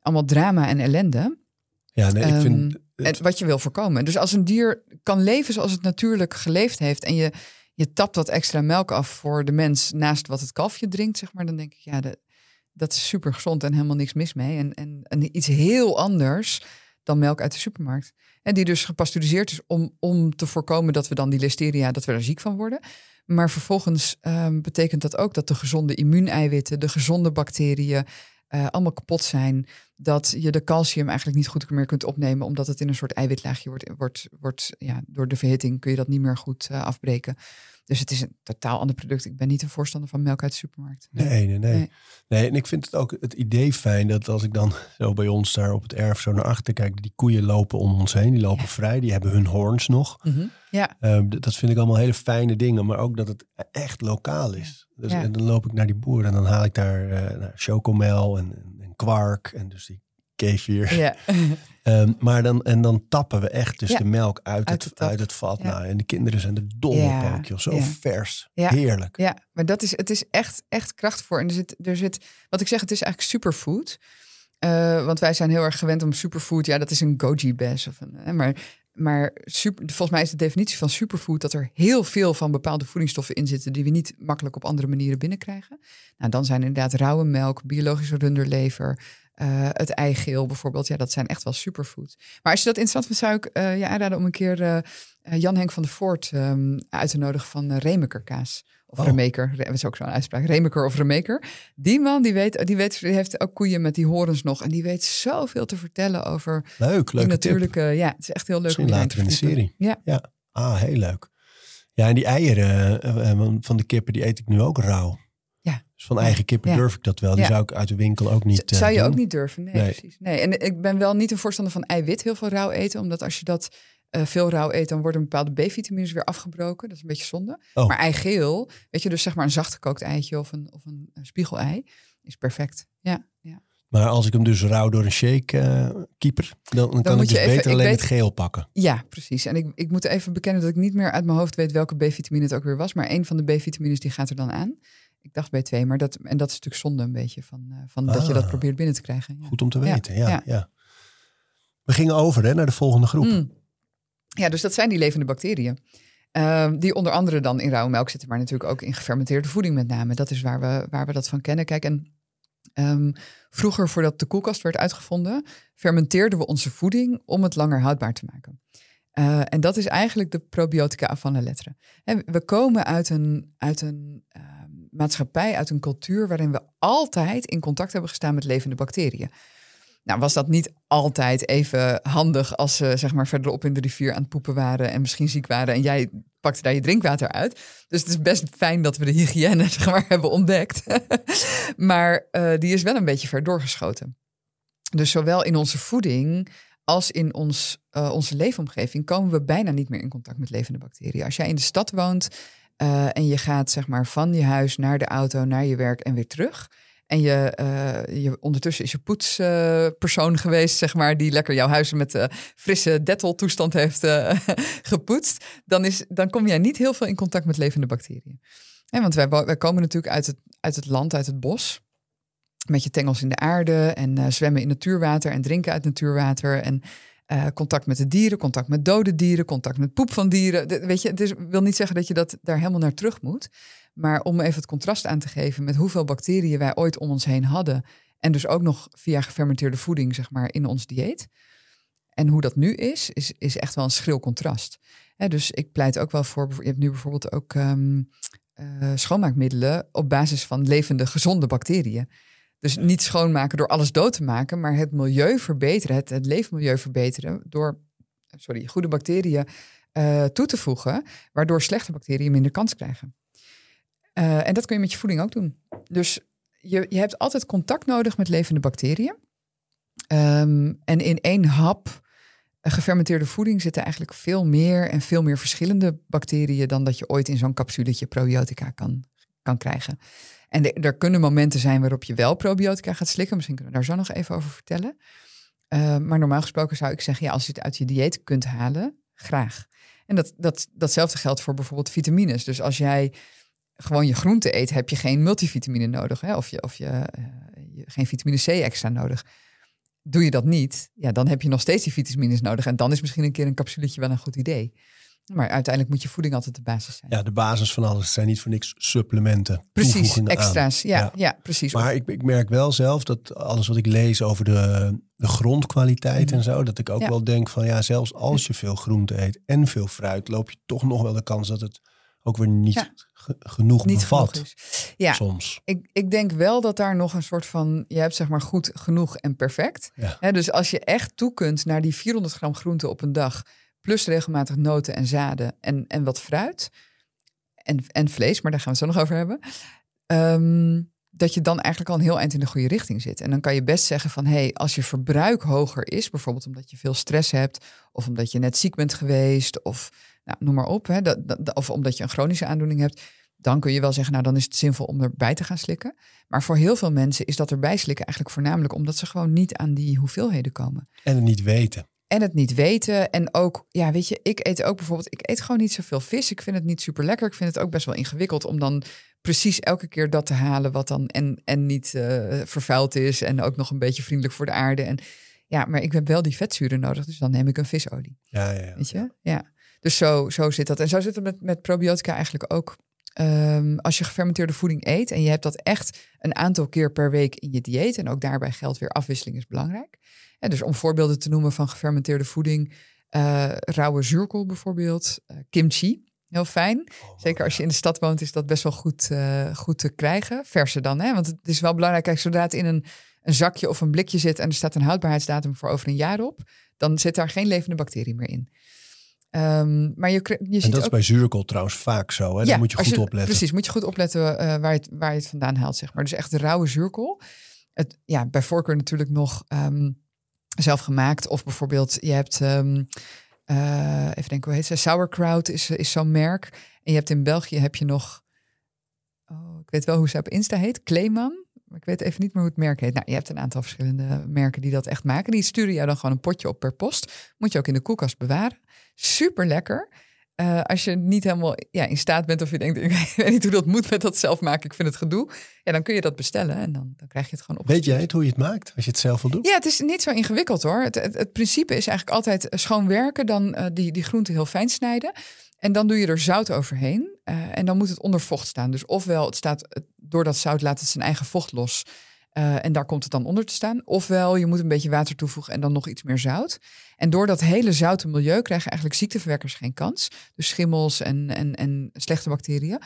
allemaal drama en ellende. Ja, nee, ik vind... Um, het... Wat je wil voorkomen. Dus als een dier kan leven zoals het natuurlijk geleefd heeft... en je, je tapt wat extra melk af voor de mens... naast wat het kalfje drinkt, zeg maar... dan denk ik, ja, de, dat is super gezond en helemaal niks mis mee. En, en, en iets heel anders dan melk uit de supermarkt. En die dus gepasteuriseerd is om, om te voorkomen dat we dan die listeria, dat we er ziek van worden. Maar vervolgens um, betekent dat ook dat de gezonde immuuneiwitten, de gezonde bacteriën, uh, allemaal kapot zijn. Dat je de calcium eigenlijk niet goed meer kunt opnemen, omdat het in een soort eiwitlaagje wordt. wordt, wordt ja, door de verhitting kun je dat niet meer goed uh, afbreken. Dus het is een totaal ander product. Ik ben niet een voorstander van melk uit de supermarkt. Nee, nee, nee. Nee, nee en ik vind het ook het idee fijn dat als ik dan zo bij ons daar op het erf zo naar achter kijk, die koeien lopen om ons heen, die lopen ja. vrij, die hebben hun hoorns nog. Mm -hmm. Ja. Uh, dat vind ik allemaal hele fijne dingen, maar ook dat het echt lokaal is. Dus, ja. En dan loop ik naar die boer en dan haal ik daar uh, chocomel en kwark en dus die kefir. Ja. um, maar dan, en dan tappen we echt dus Ja. de melk uit, Uit het, uit vat. Ja. Nou, en de kinderen zijn er dol Ja. op ook, joh. Zo Ja. vers. Ja. Heerlijk. Ja, maar dat is, het is echt, echt kracht voor. En er zit, er zit, wat ik zeg, het is eigenlijk superfood. Eh, want wij zijn heel erg gewend om superfood. Ja, dat is een goji bes of een. Maar maar super, volgens mij is de definitie van superfood dat er heel veel van bepaalde voedingsstoffen in zitten die we niet makkelijk op andere manieren binnenkrijgen. Nou, dan zijn inderdaad rauwe melk, biologische runderlever, eh, het eigeel bijvoorbeeld. Ja, dat zijn echt wel superfood. Maar als je dat interessant vindt, zou ik eh, je aanraden om een keer eh, Jan Henk van der Voort ehm, uit te nodigen van uh, Remeker kaas. Of Oh. Remeker, Re- dat is ook zo'n uitspraak. Remeker of Remeker. Die man, die weet, die weet, die heeft ook koeien met die horens nog. En die weet zoveel te vertellen over Leuk, die leuke natuurlijke... Ja, het is echt heel leuk. Misschien later in de serie. Ja, Ah, heel leuk. Ja, en die eieren eh, eh, van de kippen, die eet ik nu ook rauw. Ja. Dus van eigen kippen Ja. durf ik dat wel. Die Ja. zou ik uit de winkel ook niet eh, Zou je doen. ook niet durven? Nee, Nee. precies. Nee. En ik ben wel niet een voorstander van eiwit heel veel rauw eten. Omdat als je dat eh, veel rauw eet, dan worden bepaalde B-vitamines weer afgebroken. Dat is een beetje zonde. Oh. Maar eigeel, weet je, dus zeg maar een zacht gekookt eitje of een, of een eh, spiegelei, is perfect. Ja, ja. Maar als ik hem dus rauw door een shake eh keeper, dan, dan, kan ik moet dus even- beter alleen weet- het geel pakken. ja precies. En ik, ik moet even bekennen dat ik niet meer uit mijn hoofd weet welke B-vitamine het ook weer was. Maar een van de B-vitamines die gaat er dan aan. Ik dacht B2, maar dat, en dat is natuurlijk zonde een beetje van, van dat je dat Ah. probeert binnen te krijgen. Ja. Goed om te weten, ja. ja. ja. We gingen over hè, naar de volgende groep. Mm. Ja, dus dat zijn die levende bacteriën. Ehm, die onder andere dan in rauwe melk zitten, maar natuurlijk ook in gefermenteerde voeding met name. Dat is waar we, waar we dat van kennen. Kijk, en ehm, vroeger, voordat de koelkast werd uitgevonden, fermenteerden we onze voeding om het langer houdbaar te maken. Eh, en dat is eigenlijk de probiotica van de letteren. We komen uit een, uit een ehm, maatschappij, uit een cultuur waarin we altijd in contact hebben gestaan met levende bacteriën. Nou, was dat niet altijd even handig als ze zeg maar verderop in de rivier aan het poepen waren en misschien ziek waren en jij pakte daar je drinkwater uit. Dus het is best fijn dat we de hygiëne zeg maar, hebben ontdekt. maar uh, die is wel een beetje ver doorgeschoten. Dus zowel in onze voeding als in ons, uh, onze leefomgeving komen we bijna niet meer in contact met levende bacteriën. Als jij in de stad woont uh, en je gaat zeg maar, van je huis naar de auto, naar je werk en weer terug. En je, uh, je ondertussen is je poetspersoon geweest, zeg maar, die lekker jouw huis met uh, frisse Dettol toestand heeft gepoetst. Dan, is, dan kom jij niet heel veel in contact met levende bacteriën. Want wij, wij komen natuurlijk uit het, uit het land, uit het bos met je tengels in de aarde en uh, zwemmen in natuurwater en drinken uit natuurwater en uh, contact met de dieren, contact met dode dieren, contact met poep van dieren. Weet je, het wil niet zeggen dat je dat daar helemaal naar terug moet, maar om even het contrast aan te geven met hoeveel bacteriën wij ooit om ons heen hadden en dus ook nog via gefermenteerde voeding zeg maar in ons dieet. En hoe dat nu is, is, is echt wel een schril contrast. Dus ik pleit ook wel voor, je hebt nu bijvoorbeeld ook um, uh, schoonmaakmiddelen op basis van levende gezonde bacteriën. Dus niet schoonmaken door alles dood te maken, maar het milieu verbeteren, het, leefmilieu verbeteren door sorry, goede bacteriën uh, toe te voegen, waardoor slechte bacteriën minder kans krijgen. Uh, en dat kun je met je voeding ook doen. Dus je, je hebt altijd contact nodig met levende bacteriën. Um, en in één hap gefermenteerde voeding zitten eigenlijk veel meer en veel meer verschillende bacteriën dan dat je ooit in zo'n capsuletje probiotica kan, kan krijgen. En de, er kunnen momenten zijn waarop je wel probiotica gaat slikken. Misschien kunnen we daar zo nog even over vertellen. Uh, maar normaal gesproken zou ik zeggen, ja, als je het uit je dieet kunt halen, graag. En dat, dat, datzelfde geldt voor bijvoorbeeld vitamines. Dus als jij gewoon je groente eet, heb je geen multivitamine nodig. Hè? Of, je, of je, uh, je, geen vitamine C extra nodig. Doe je dat niet, ja, dan heb je nog steeds die vitamines nodig. En dan is misschien een keer een capsuletje wel een goed idee. Maar uiteindelijk moet je voeding altijd de basis zijn. Ja, de basis van alles zijn niet voor niks supplementen. Precies, extra's. Ja, ja, ja. precies. Maar ik, ik, merk wel zelf dat alles wat ik lees over de, de grondkwaliteit mm. en zo, dat ik ook ja. wel denk van ja, zelfs als je veel groente eet en veel fruit, loop je toch nog wel de kans dat het ook weer niet ja. genoeg niet bevat. Genoeg. Ja, soms. Ik, ik denk wel dat daar nog een soort van, je hebt zeg maar goed genoeg en perfect. Ja. dus als je echt toe kunt naar die 400 gram groente op een dag plus regelmatig noten en zaden en, en wat fruit. En, en vlees, maar daar gaan we het zo nog over hebben. Um, dat je dan eigenlijk al een heel eind in de goede richting zit. En dan kan je best zeggen van, hé, hey, als je verbruik hoger is, bijvoorbeeld omdat je veel stress hebt, of omdat je net ziek bent geweest, of nou, noem maar op, hè, dat, of omdat je een chronische aandoening hebt, dan kun je wel zeggen, nou, dan is het zinvol om erbij te gaan slikken. Maar voor heel veel mensen is dat erbij slikken eigenlijk voornamelijk omdat ze gewoon niet aan die hoeveelheden komen. En het niet weten. En het niet weten. En ook, ja, weet je, ik eet ook bijvoorbeeld, ik eet gewoon niet zoveel vis. Ik vind het niet super lekker. Ik vind het ook best wel ingewikkeld om dan precies elke keer dat te halen wat dan en, en niet uh, vervuild is. En ook nog een beetje vriendelijk voor de aarde. En ja, maar ik heb wel die vetzuren nodig. Dus dan neem ik een visolie. Ja, ja, ja. Weet je? Ja. Dus zo, zo zit dat. En zo zit het met, met probiotica eigenlijk ook. Um, als je gefermenteerde voeding eet en je hebt dat echt een aantal keer per week in je dieet. En ook daarbij geldt weer afwisseling is belangrijk en dus om voorbeelden te noemen van gefermenteerde voeding, uh, rauwe zuurkool bijvoorbeeld, uh, kimchi. Heel fijn. Oh, Zeker als je in de stad woont, is dat best wel goed, uh, goed te krijgen. Verse dan, hè? Want het is wel belangrijk. Kijk, zodra het in een, een zakje of een blikje zit en er staat een houdbaarheidsdatum voor over een jaar op, dan zit daar geen levende bacterie meer in. Um, maar je, je en dat is bij zuurkool trouwens vaak zo. Hè? Ja, Daar moet je goed je, opletten. Precies, moet je goed opletten uh, waar, je het, waar je het vandaan haalt. Zeg maar. Dus echt de rauwe zuurkool. Het, ja, bij voorkeur natuurlijk nog um, zelf gemaakt. Of bijvoorbeeld, je hebt, um, uh, even denken, hoe heet ze? Sauerkraut is, is zo'n merk. En je hebt in België heb je nog, oh, ik weet wel hoe ze op Insta heet, Kleeman. Maar ik weet even niet meer hoe het merk heet. Nou, je hebt een aantal verschillende merken die dat echt maken. Die sturen jou dan gewoon een potje op per post. Moet je ook in de koelkast bewaren. Super lekker. Uh, als je niet helemaal ja, in staat bent of je denkt, ik weet niet hoe dat moet met dat zelf maken, ik vind het gedoe. Ja, dan kun je dat bestellen en dan, dan krijg je het gewoon op. Weet jij het hoe je het maakt als je het zelf wil doen? Ja, het is niet zo ingewikkeld hoor. Het, het, het principe is eigenlijk altijd schoon werken, dan uh, die, die groenten heel fijn snijden. En dan doe je er zout overheen uh, en dan moet het onder vocht staan. Dus ofwel het staat, door dat zout laat het zijn eigen vocht los. Uh, en daar komt het dan onder te staan. Ofwel, je moet een beetje water toevoegen en dan nog iets meer zout. En door dat hele zoute milieu krijgen eigenlijk ziekteverwekkers geen kans. Dus schimmels en, en, en slechte bacteriën.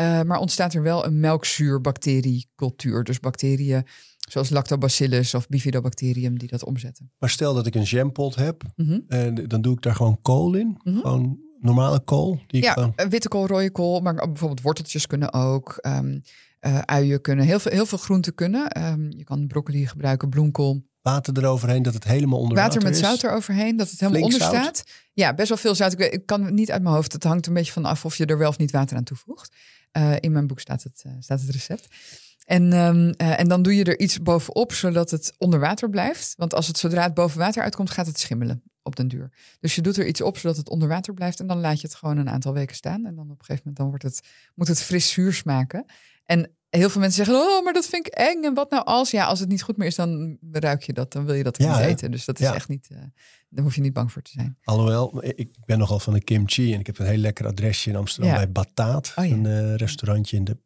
Uh, maar ontstaat er wel een melkzuurbacteriecultuur. Dus bacteriën zoals lactobacillus of bifidobacterium die dat omzetten. Maar stel dat ik een jampot heb, Mhm. en dan doe ik daar gewoon kool in. Mhm. Gewoon normale kool. Die ik Ja, gewoon- eh, witte kool, rode kool, maar bijvoorbeeld worteltjes kunnen ook. ehm, eh, uien kunnen, heel veel, heel veel groenten kunnen. Ehm, je kan broccoli gebruiken, bloemkool. water eroverheen, dat het helemaal onder Water met is. zout eroverheen, dat het helemaal Flink onder zout? staat. Ja, best wel veel zout. Ik, kan het niet uit mijn hoofd. Het hangt een beetje van af of je er wel of niet water aan toevoegt. Eh, in mijn boek staat het, eh, staat het recept. En, ehm, eh, en dan doe je er iets bovenop, zodat het onder water blijft. Want als het zodra het boven water uitkomt, gaat het schimmelen op den duur. Dus je doet er iets op, zodat het onder water blijft. En dan laat je het gewoon een aantal weken staan. En dan op een gegeven moment dan wordt het, moet het fris zuur smaken. En heel veel mensen zeggen, oh, maar dat vind ik eng. En wat nou als? Ja, als het niet goed meer is, dan ruik je dat. Dan wil je dat Ja, niet eten. Dus dat is Ja. echt niet, eh, daar hoef je niet bang voor te zijn. Alhoewel, ik ben nogal van de kimchi en ik heb een heel lekker adresje in Amsterdam bij Bataat. Oh. Een eh, restaurantje in de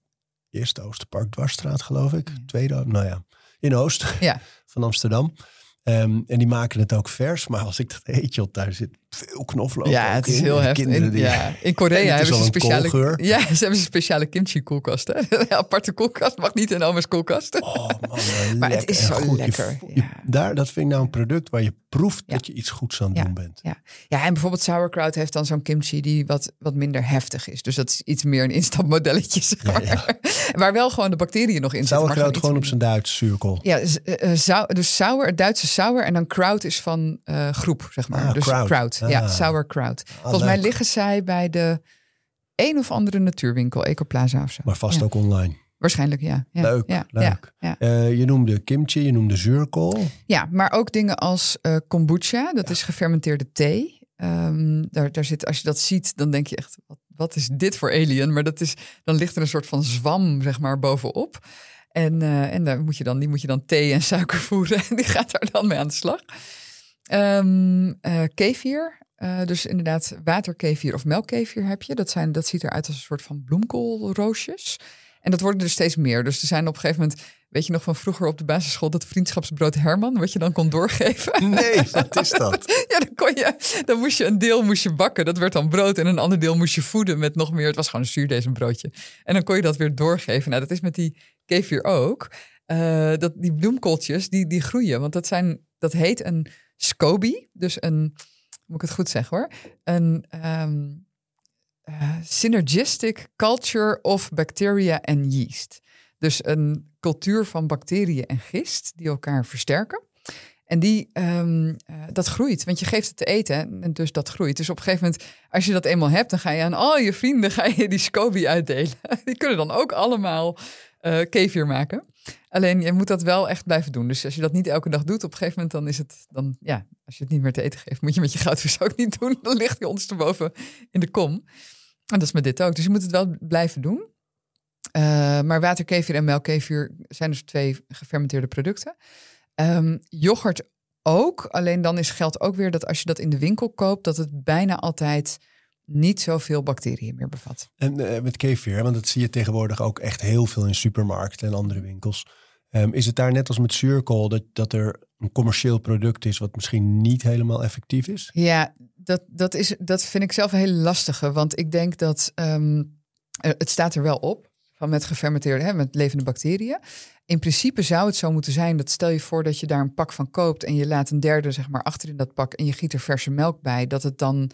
Eerste Oosterpark Dwarsstraat, geloof ik. Tweede, nou ja, in Oost van Amsterdam. Ehm, en die maken het ook vers, maar als ik dat eet, joh, daar zit veel knoflook Ja, het is in. heel heftig. In, die- ja, in Korea hebben ze speciale, ja, ze hebben een speciale kimchi koelkast. Hè? Aparte koelkast mag niet in oma's koelkast. Oh man, Maar het is zo goed. Lekker, je- ja. daar, dat vind ik nou een product waar je proeft Ja. dat je iets goeds aan het doen bent. Ja. ja, en bijvoorbeeld sauerkraut heeft dan zo'n kimchi die wat, wat minder heftig is. Dus dat is iets meer een instapmodelletje, zeg maar. Waar wel gewoon de bacteriën nog in zitten. Sauerkraut gewoon op zijn Duits, zuurkool. Ja, eh, zou, dus het Duitse sour en dan kraut is van eh, groep, zeg maar. Ah, dus kraut. kraut. Ah. Ja, sauerkraut. Volgens mij liggen zij bij de een of andere natuurwinkel, Ecoplaza of zo. Maar vast Ja. ook online. Waarschijnlijk, ja. ja. Leuk, ja, leuk. Ja, ja. Eh, je noemde kimchi, je noemde zuurkool. Ja, maar ook dingen als eh, kombucha, dat is gefermenteerde thee. Ehm, daar, daar zit, als je dat ziet, dan denk je echt, wat, wat is dit voor alien? Maar dat is, dan ligt er een soort van zwam, zeg maar, bovenop. En, eh, en daar moet je dan, die moet je dan thee en suiker voeren. En die gaat daar dan mee aan de slag. Ehm eh, kefir, eh, dus inderdaad waterkefir of melkkefir heb je. Dat, zijn, dat ziet eruit als een soort van bloemkoolroosjes. En dat worden er steeds meer. Dus er zijn op een gegeven moment, weet je nog van vroeger op de basisschool, dat vriendschapsbrood Herman, wat je dan kon doorgeven. Nee, wat is dat? Ja, dan, kon je, dan moest je een deel moest je bakken. Dat werd dan brood. En een ander deel moest je voeden met nog meer. Het was gewoon een zuurdesembroodje. En dan kon je dat weer doorgeven. Nou, dat is met die kefir ook. Eh, dat, die bloemkooltjes, die, die groeien. Want dat, zijn, dat heet een SCOBY. Dus een, moet ik het goed zeggen hoor. Een ehm, eh, synergistic culture of bacteria and yeast. Dus een cultuur van bacteriën en gist die elkaar versterken. En die, ehm, eh, dat groeit, want je geeft het te eten en dus dat groeit. Dus op een gegeven moment, als je dat eenmaal hebt, dan ga je aan al je vrienden ga je die SCOBY uitdelen. Die kunnen dan ook allemaal kefir maken. Alleen je moet dat wel echt blijven doen. Dus als je dat niet elke dag doet, op een gegeven moment dan is het dan, ja, als je het niet meer te eten geeft, moet je met je goudvis ook niet doen. Dan ligt je ondersteboven in de kom. En dat is met dit ook. Dus je moet het wel blijven doen. Eh, maar waterkefir en melkkefir zijn dus twee gefermenteerde producten. Ehm yoghurt ook. Alleen dan is geldt ook weer dat als je dat in de winkel koopt, dat het bijna altijd niet zoveel bacteriën meer bevat. En eh, met kefir, want dat zie je tegenwoordig ook echt heel veel in supermarkten en andere winkels. Ehm, is het daar net als met zuurkool dat, dat er een commercieel product is wat misschien niet helemaal effectief is? Ja, dat, dat, is, dat vind ik zelf een hele lastige. Want ik denk dat ehm, er- het staat er wel op. Van met gefermenteerde, hè, met levende bacteriën. In principe zou het zo moeten zijn dat stel je voor dat je daar een pak van koopt en je laat een derde zeg maar achter in dat pak en je giet er verse melk bij, dat het dan,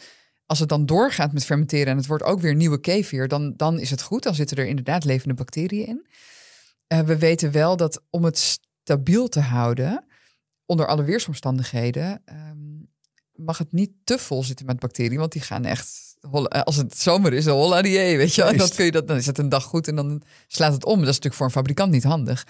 als het dan doorgaat met fermenteren en het wordt ook weer nieuwe kefir, dan, dan is het goed. Dan zitten er inderdaad levende bacteriën in. Eh, we weten wel dat om het stabiel te houden, onder alle weersomstandigheden, ehm, mag het niet te vol zitten met bacteriën, want die gaan echt. eh, Als het zomer is, dan holla die weet je. wel. Kun je dat, dan is het een dag goed en dan slaat het om. Dat is natuurlijk voor een fabrikant niet handig.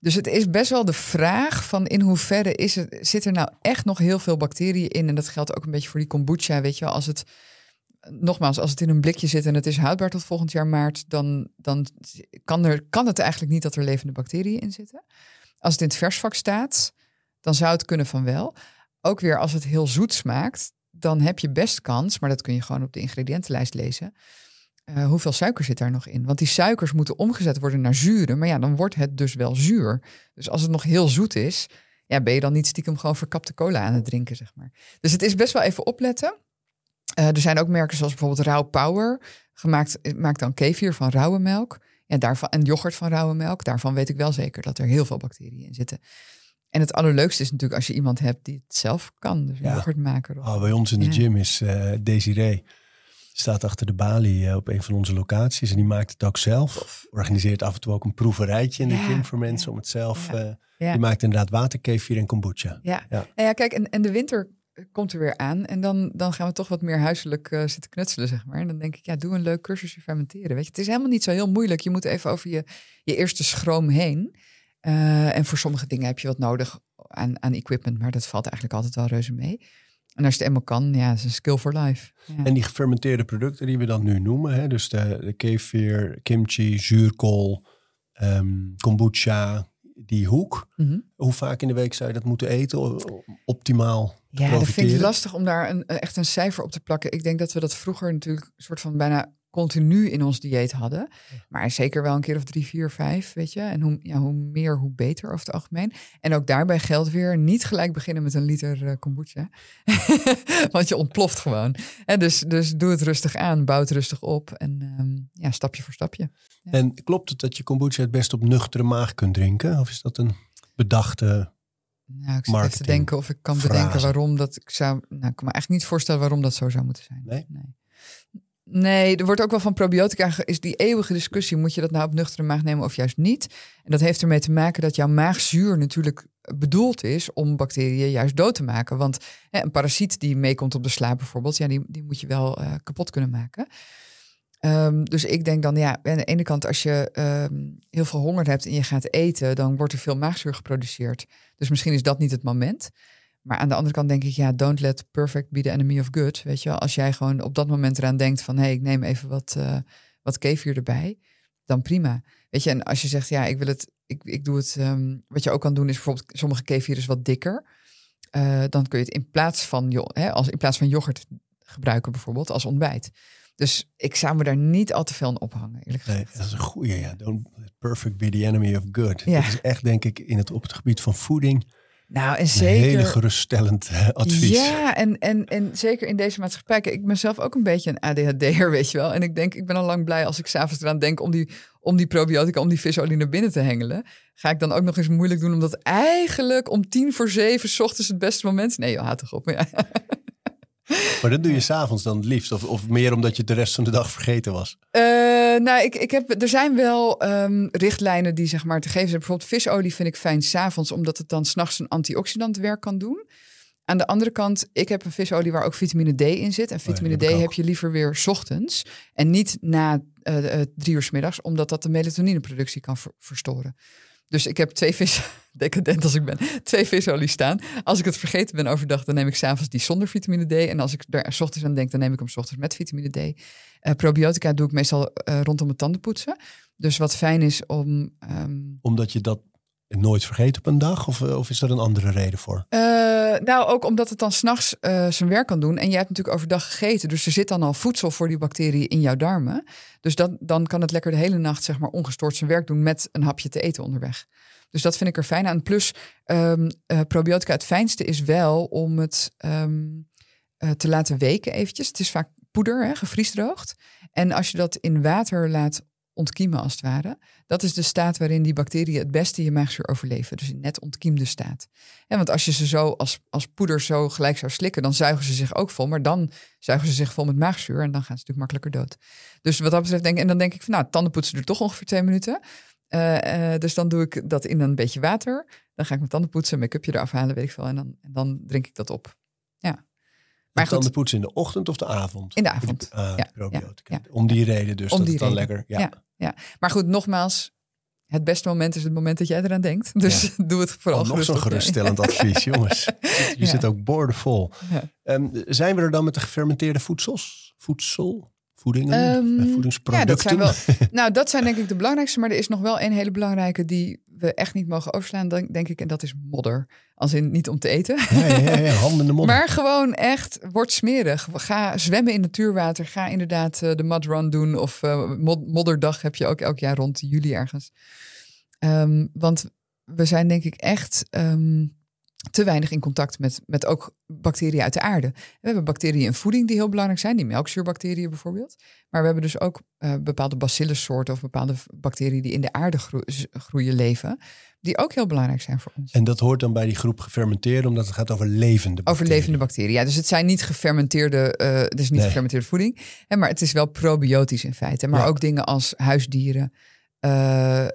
Dus het is best wel de vraag van in hoeverre is het, zit er nou echt nog heel veel bacteriën in? En dat geldt ook een beetje voor die kombucha, weet je wel. Als het, nogmaals, als het in een blikje zit en het is houdbaar tot volgend jaar maart, dan, dan kan, er, kan het eigenlijk niet dat er levende bacteriën in zitten. Als het in het versvak staat, dan zou het kunnen van wel. Ook weer als het heel zoet smaakt, dan heb je best kans, maar dat kun je gewoon op de ingrediëntenlijst lezen. Eh, hoeveel suiker zit daar nog in? Want die suikers moeten omgezet worden naar zuren. Maar ja, dan wordt het dus wel zuur. Dus als het nog heel zoet is, ja, ben je dan niet stiekem gewoon verkapte cola aan het drinken, zeg maar. Dus het is best wel even opletten. Eh, er zijn ook merken zoals bijvoorbeeld Rauw Power. Gemaakt, maakt dan kefir van rauwe melk. ja, daarvan, en yoghurt van rauwe melk, daarvan weet ik wel zeker dat er heel veel bacteriën in zitten. En het allerleukste is natuurlijk als je iemand hebt die het zelf kan. Dus een Ja. yoghurtmaker. Of, Oh, bij ons in de Ja. gym is eh Desiree. Staat achter de balie eh, op een van onze locaties. En die maakt het ook zelf. Organiseert af en toe ook een proeverijtje in de Ja, gym voor mensen ja. om het zelf... Ja. eh, Ja. Die maakt inderdaad waterkefir en kombucha. Ja. Ja. Nou ja, kijk, en, en de winter komt er weer aan. En dan, dan gaan we toch wat meer huiselijk eh, zitten knutselen, zeg maar. En dan denk ik, ja, doe een leuk cursusje fermenteren. Weet je, het is helemaal niet zo heel moeilijk. Je moet even over je, je eerste schroom heen. Eh, en voor sommige dingen heb je wat nodig aan, aan equipment. Maar dat valt eigenlijk altijd wel reuze mee. En als je het eenmaal kan, ja, is een skill for life. Ja. En die gefermenteerde producten die we dan nu noemen. Hè, dus de, de kefir, kimchi, zuurkool, ehm, kombucha, die hoek. Mhm. Hoe vaak in de week zou je dat moeten eten optimaal Ja, dat vind ik lastig om daar een, echt een cijfer op te plakken. Ik denk dat we dat vroeger natuurlijk soort van bijna continu in ons dieet hadden. Maar zeker wel een keer of drie, vier, vijf, weet je. En hoe, ja, hoe meer, hoe beter over het algemeen. En ook daarbij geldt weer niet gelijk beginnen met een liter eh, kombucha. Want je ontploft gewoon. En dus, dus doe het rustig aan, bouw het rustig op. En ehm, ja, stapje voor stapje. En klopt het dat je kombucha het best op nuchtere maag kunt drinken? Of is dat een bedachte... Nou, ik zit even te denken of ik kan frase. bedenken waarom dat ik zou. Nou, ik kan me eigenlijk niet voorstellen waarom dat zo zou moeten zijn. Nee? Nee, Nee, er wordt ook wel van probiotica is die eeuwige discussie: moet je dat nou op nuchtere maag nemen of juist niet? En dat heeft ermee te maken dat jouw maagzuur natuurlijk bedoeld is om bacteriën juist dood te maken. Want hè, een parasiet die meekomt op de slaap bijvoorbeeld, ja, die, die moet je wel eh, kapot kunnen maken. Ehm, dus ik denk dan, ja, aan de ene kant als je ehm, heel veel honger hebt en je gaat eten, dan wordt er veel maagzuur geproduceerd. Dus misschien is dat niet het moment. Maar aan de andere kant denk ik, ja, don't let perfect be the enemy of good. Weet je wel, als jij gewoon op dat moment eraan denkt van, hé, hey, ik neem even wat, eh wat kefir erbij, dan prima. Weet je, en als je zegt, ja, ik wil het, ik, ik doe het, ehm, wat je ook kan doen is bijvoorbeeld, sommige kefir is wat dikker. Eh, dan kun je het in plaats van, jo- hè, als, in plaats van yoghurt gebruiken bijvoorbeeld als ontbijt. Dus ik zou me daar niet al te veel aan ophangen, eerlijk Nee, gezegd. dat is een goede. Ja. Don't let perfect be the enemy of good. Ja. Dat is echt, denk ik, in het, op het gebied van voeding... Nou, en een zeker. hele geruststellend advies. Ja, en, en, en zeker in deze maatschappij. Kijk, ik ben zelf ook een beetje een ADHD'er, weet je wel. En ik denk, ik ben al lang blij als ik s'avonds eraan denk om die, om die probiotica, om die visolie naar binnen te hengelen. Ga ik dan ook nog eens moeilijk doen, omdat eigenlijk om tien voor zeven 's ochtends het beste moment. Nee, joh, haat toch op. Ja. Maar dat doe je s'avonds dan het liefst? Of, of meer omdat je de rest van de dag vergeten was? Eh, nou, ik, ik heb, er zijn wel ehm, richtlijnen die zeg maar te geven zijn. Bijvoorbeeld visolie vind ik fijn s'avonds, omdat het dan s'nachts een antioxidantwerk kan doen. Aan de andere kant, ik heb een visolie waar ook vitamine D in zit. En vitamine Oh heb ik D heb je liever weer 's ochtends en niet na eh, eh, drie uur 's middags, omdat dat de melatonineproductie kan ver- verstoren. Dus ik heb twee vis, decadent als ik ben, twee visolie staan. Als ik het vergeten ben overdag, dan neem ik s'avonds die zonder vitamine D. En als ik daar 's ochtends aan denk, dan neem ik hem 's ochtends met vitamine D. Eh, probiotica doe ik meestal eh, rondom het tandenpoetsen. Dus wat fijn is om. ehm, Omdat je dat nooit vergeet op een dag? Of, eh, of is er een andere reden voor? Nou, ook omdat het dan s'nachts nachts zijn werk kan doen. En jij hebt natuurlijk overdag gegeten. Dus er zit dan al voedsel voor die bacteriën in jouw darmen. Dus dan, dan kan het lekker de hele nacht zeg maar, ongestoord zijn werk doen met een hapje te eten onderweg. Dus dat vind ik er fijn aan. Plus, ehm, eh, probiotica, het fijnste is wel om het ehm, eh, te laten weken eventjes. Het is vaak poeder, hè, gevriesdroogd. En als je dat in water laat ontkiemen als het ware, dat is de staat waarin die bacteriën het beste je maagzuur overleven. Dus in net ontkiemde staat. Ja, want als je ze zo als, als poeder zo gelijk zou slikken, dan zuigen ze zich ook vol. Maar dan zuigen ze zich vol met maagzuur en dan gaan ze natuurlijk makkelijker dood. Dus wat dat betreft denk ik, en dan denk ik van nou, tandenpoetsen duurt toch ongeveer twee minuten. Eh, eh, dus dan doe ik dat in een beetje water. Dan ga ik mijn tanden poetsen, make-upje eraf halen, weet ik veel. En dan, en dan drink ik dat op. Ja. Maar poetsen in de ochtend of de avond? In de avond. Ah, Ja, probiotica. ja, ja. Om die reden dus. Om dat die het dan reden. lekker... Ja. Ja. maar goed, nogmaals, het beste moment is het moment dat jij eraan denkt. Dus doe het vooral Oh, nog zo'n geruststellend advies, jongens. Je Ja. zit ook boordevol. Ja. Ehm, zijn we er dan met de gefermenteerde voedsels? Voedsel? Voedingen? Ehm, voedingsproducten? Ja, dat zijn wel. Nou, dat zijn denk ik de belangrijkste. Maar er is nog wel een hele belangrijke die we echt niet mogen overslaan, denk, ik. En dat is modder. Als in niet om te eten. Ja, ja, ja, handen in de modder. Maar gewoon echt, word smerig. Ga zwemmen in natuurwater. Ga inderdaad eh, de mud run doen. Of eh, mod- modderdag heb je ook elk jaar rond juli ergens. Ehm, want we zijn denk ik echt... ehm, te weinig in contact met, met ook bacteriën uit de aarde. We hebben bacteriën in voeding die heel belangrijk zijn, die melkzuurbacteriën bijvoorbeeld. Maar we hebben dus ook uh, bepaalde bacillussoorten of bepaalde bacteriën die in de aarde groeien, leven, die ook heel belangrijk zijn voor ons. En dat hoort dan bij die groep gefermenteerde, omdat het gaat over levende bacteriën. Over levende bacteriën, ja. Dus het zijn niet gefermenteerde, uh, dus niet gefermenteerde voeding, hè, maar het is wel probiotisch in feite. Maar ook dingen als huisdieren, uh,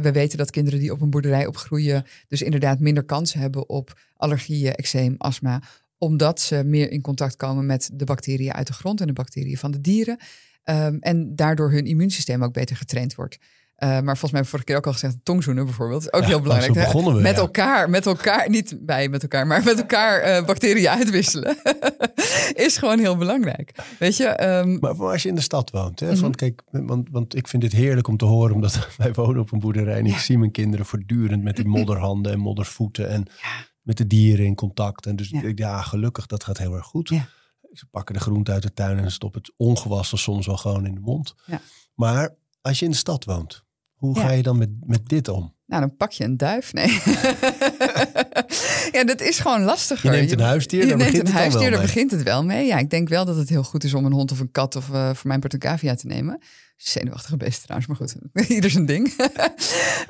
we weten dat kinderen die op een boerderij opgroeien, dus inderdaad minder kans hebben op allergieën, eczeem, astma, omdat ze meer in contact komen met de bacteriën uit de grond en de bacteriën van de dieren. Um, en daardoor hun immuunsysteem ook beter getraind wordt. Uh, maar volgens mij heb ik vorige keer ook al gezegd, tongzoenen bijvoorbeeld. Ook heel belangrijk. We, met elkaar, met elkaar, niet bij met elkaar, maar met elkaar uh, bacteriën uitwisselen. is gewoon heel belangrijk. Weet je? Um... Maar als je in de stad woont, hè, mm -hmm. van, kijk, want, want ik vind dit heerlijk om te horen, omdat wij wonen op een boerderij en ik zie mijn kinderen voortdurend met die modderhanden en moddervoeten en met de dieren in contact. En dus ja, ja gelukkig, dat gaat heel erg goed. Ze pakken de groente uit de tuin en stoppen het ongewassen soms wel gewoon in de mond. Maar als je in de stad woont, hoe ga je dan met, met dit om? Nou, dan pak je een duif. Nee. ja, dat is gewoon lastiger. Je neemt een huisdier, je daar neemt begint een het huisdier, begint het wel mee. Ja, ik denk wel dat het heel goed is om een hond of een kat of uh, voor mijn part een cavia te nemen. Zenuwachtige beest trouwens, maar goed, ieder zijn ding.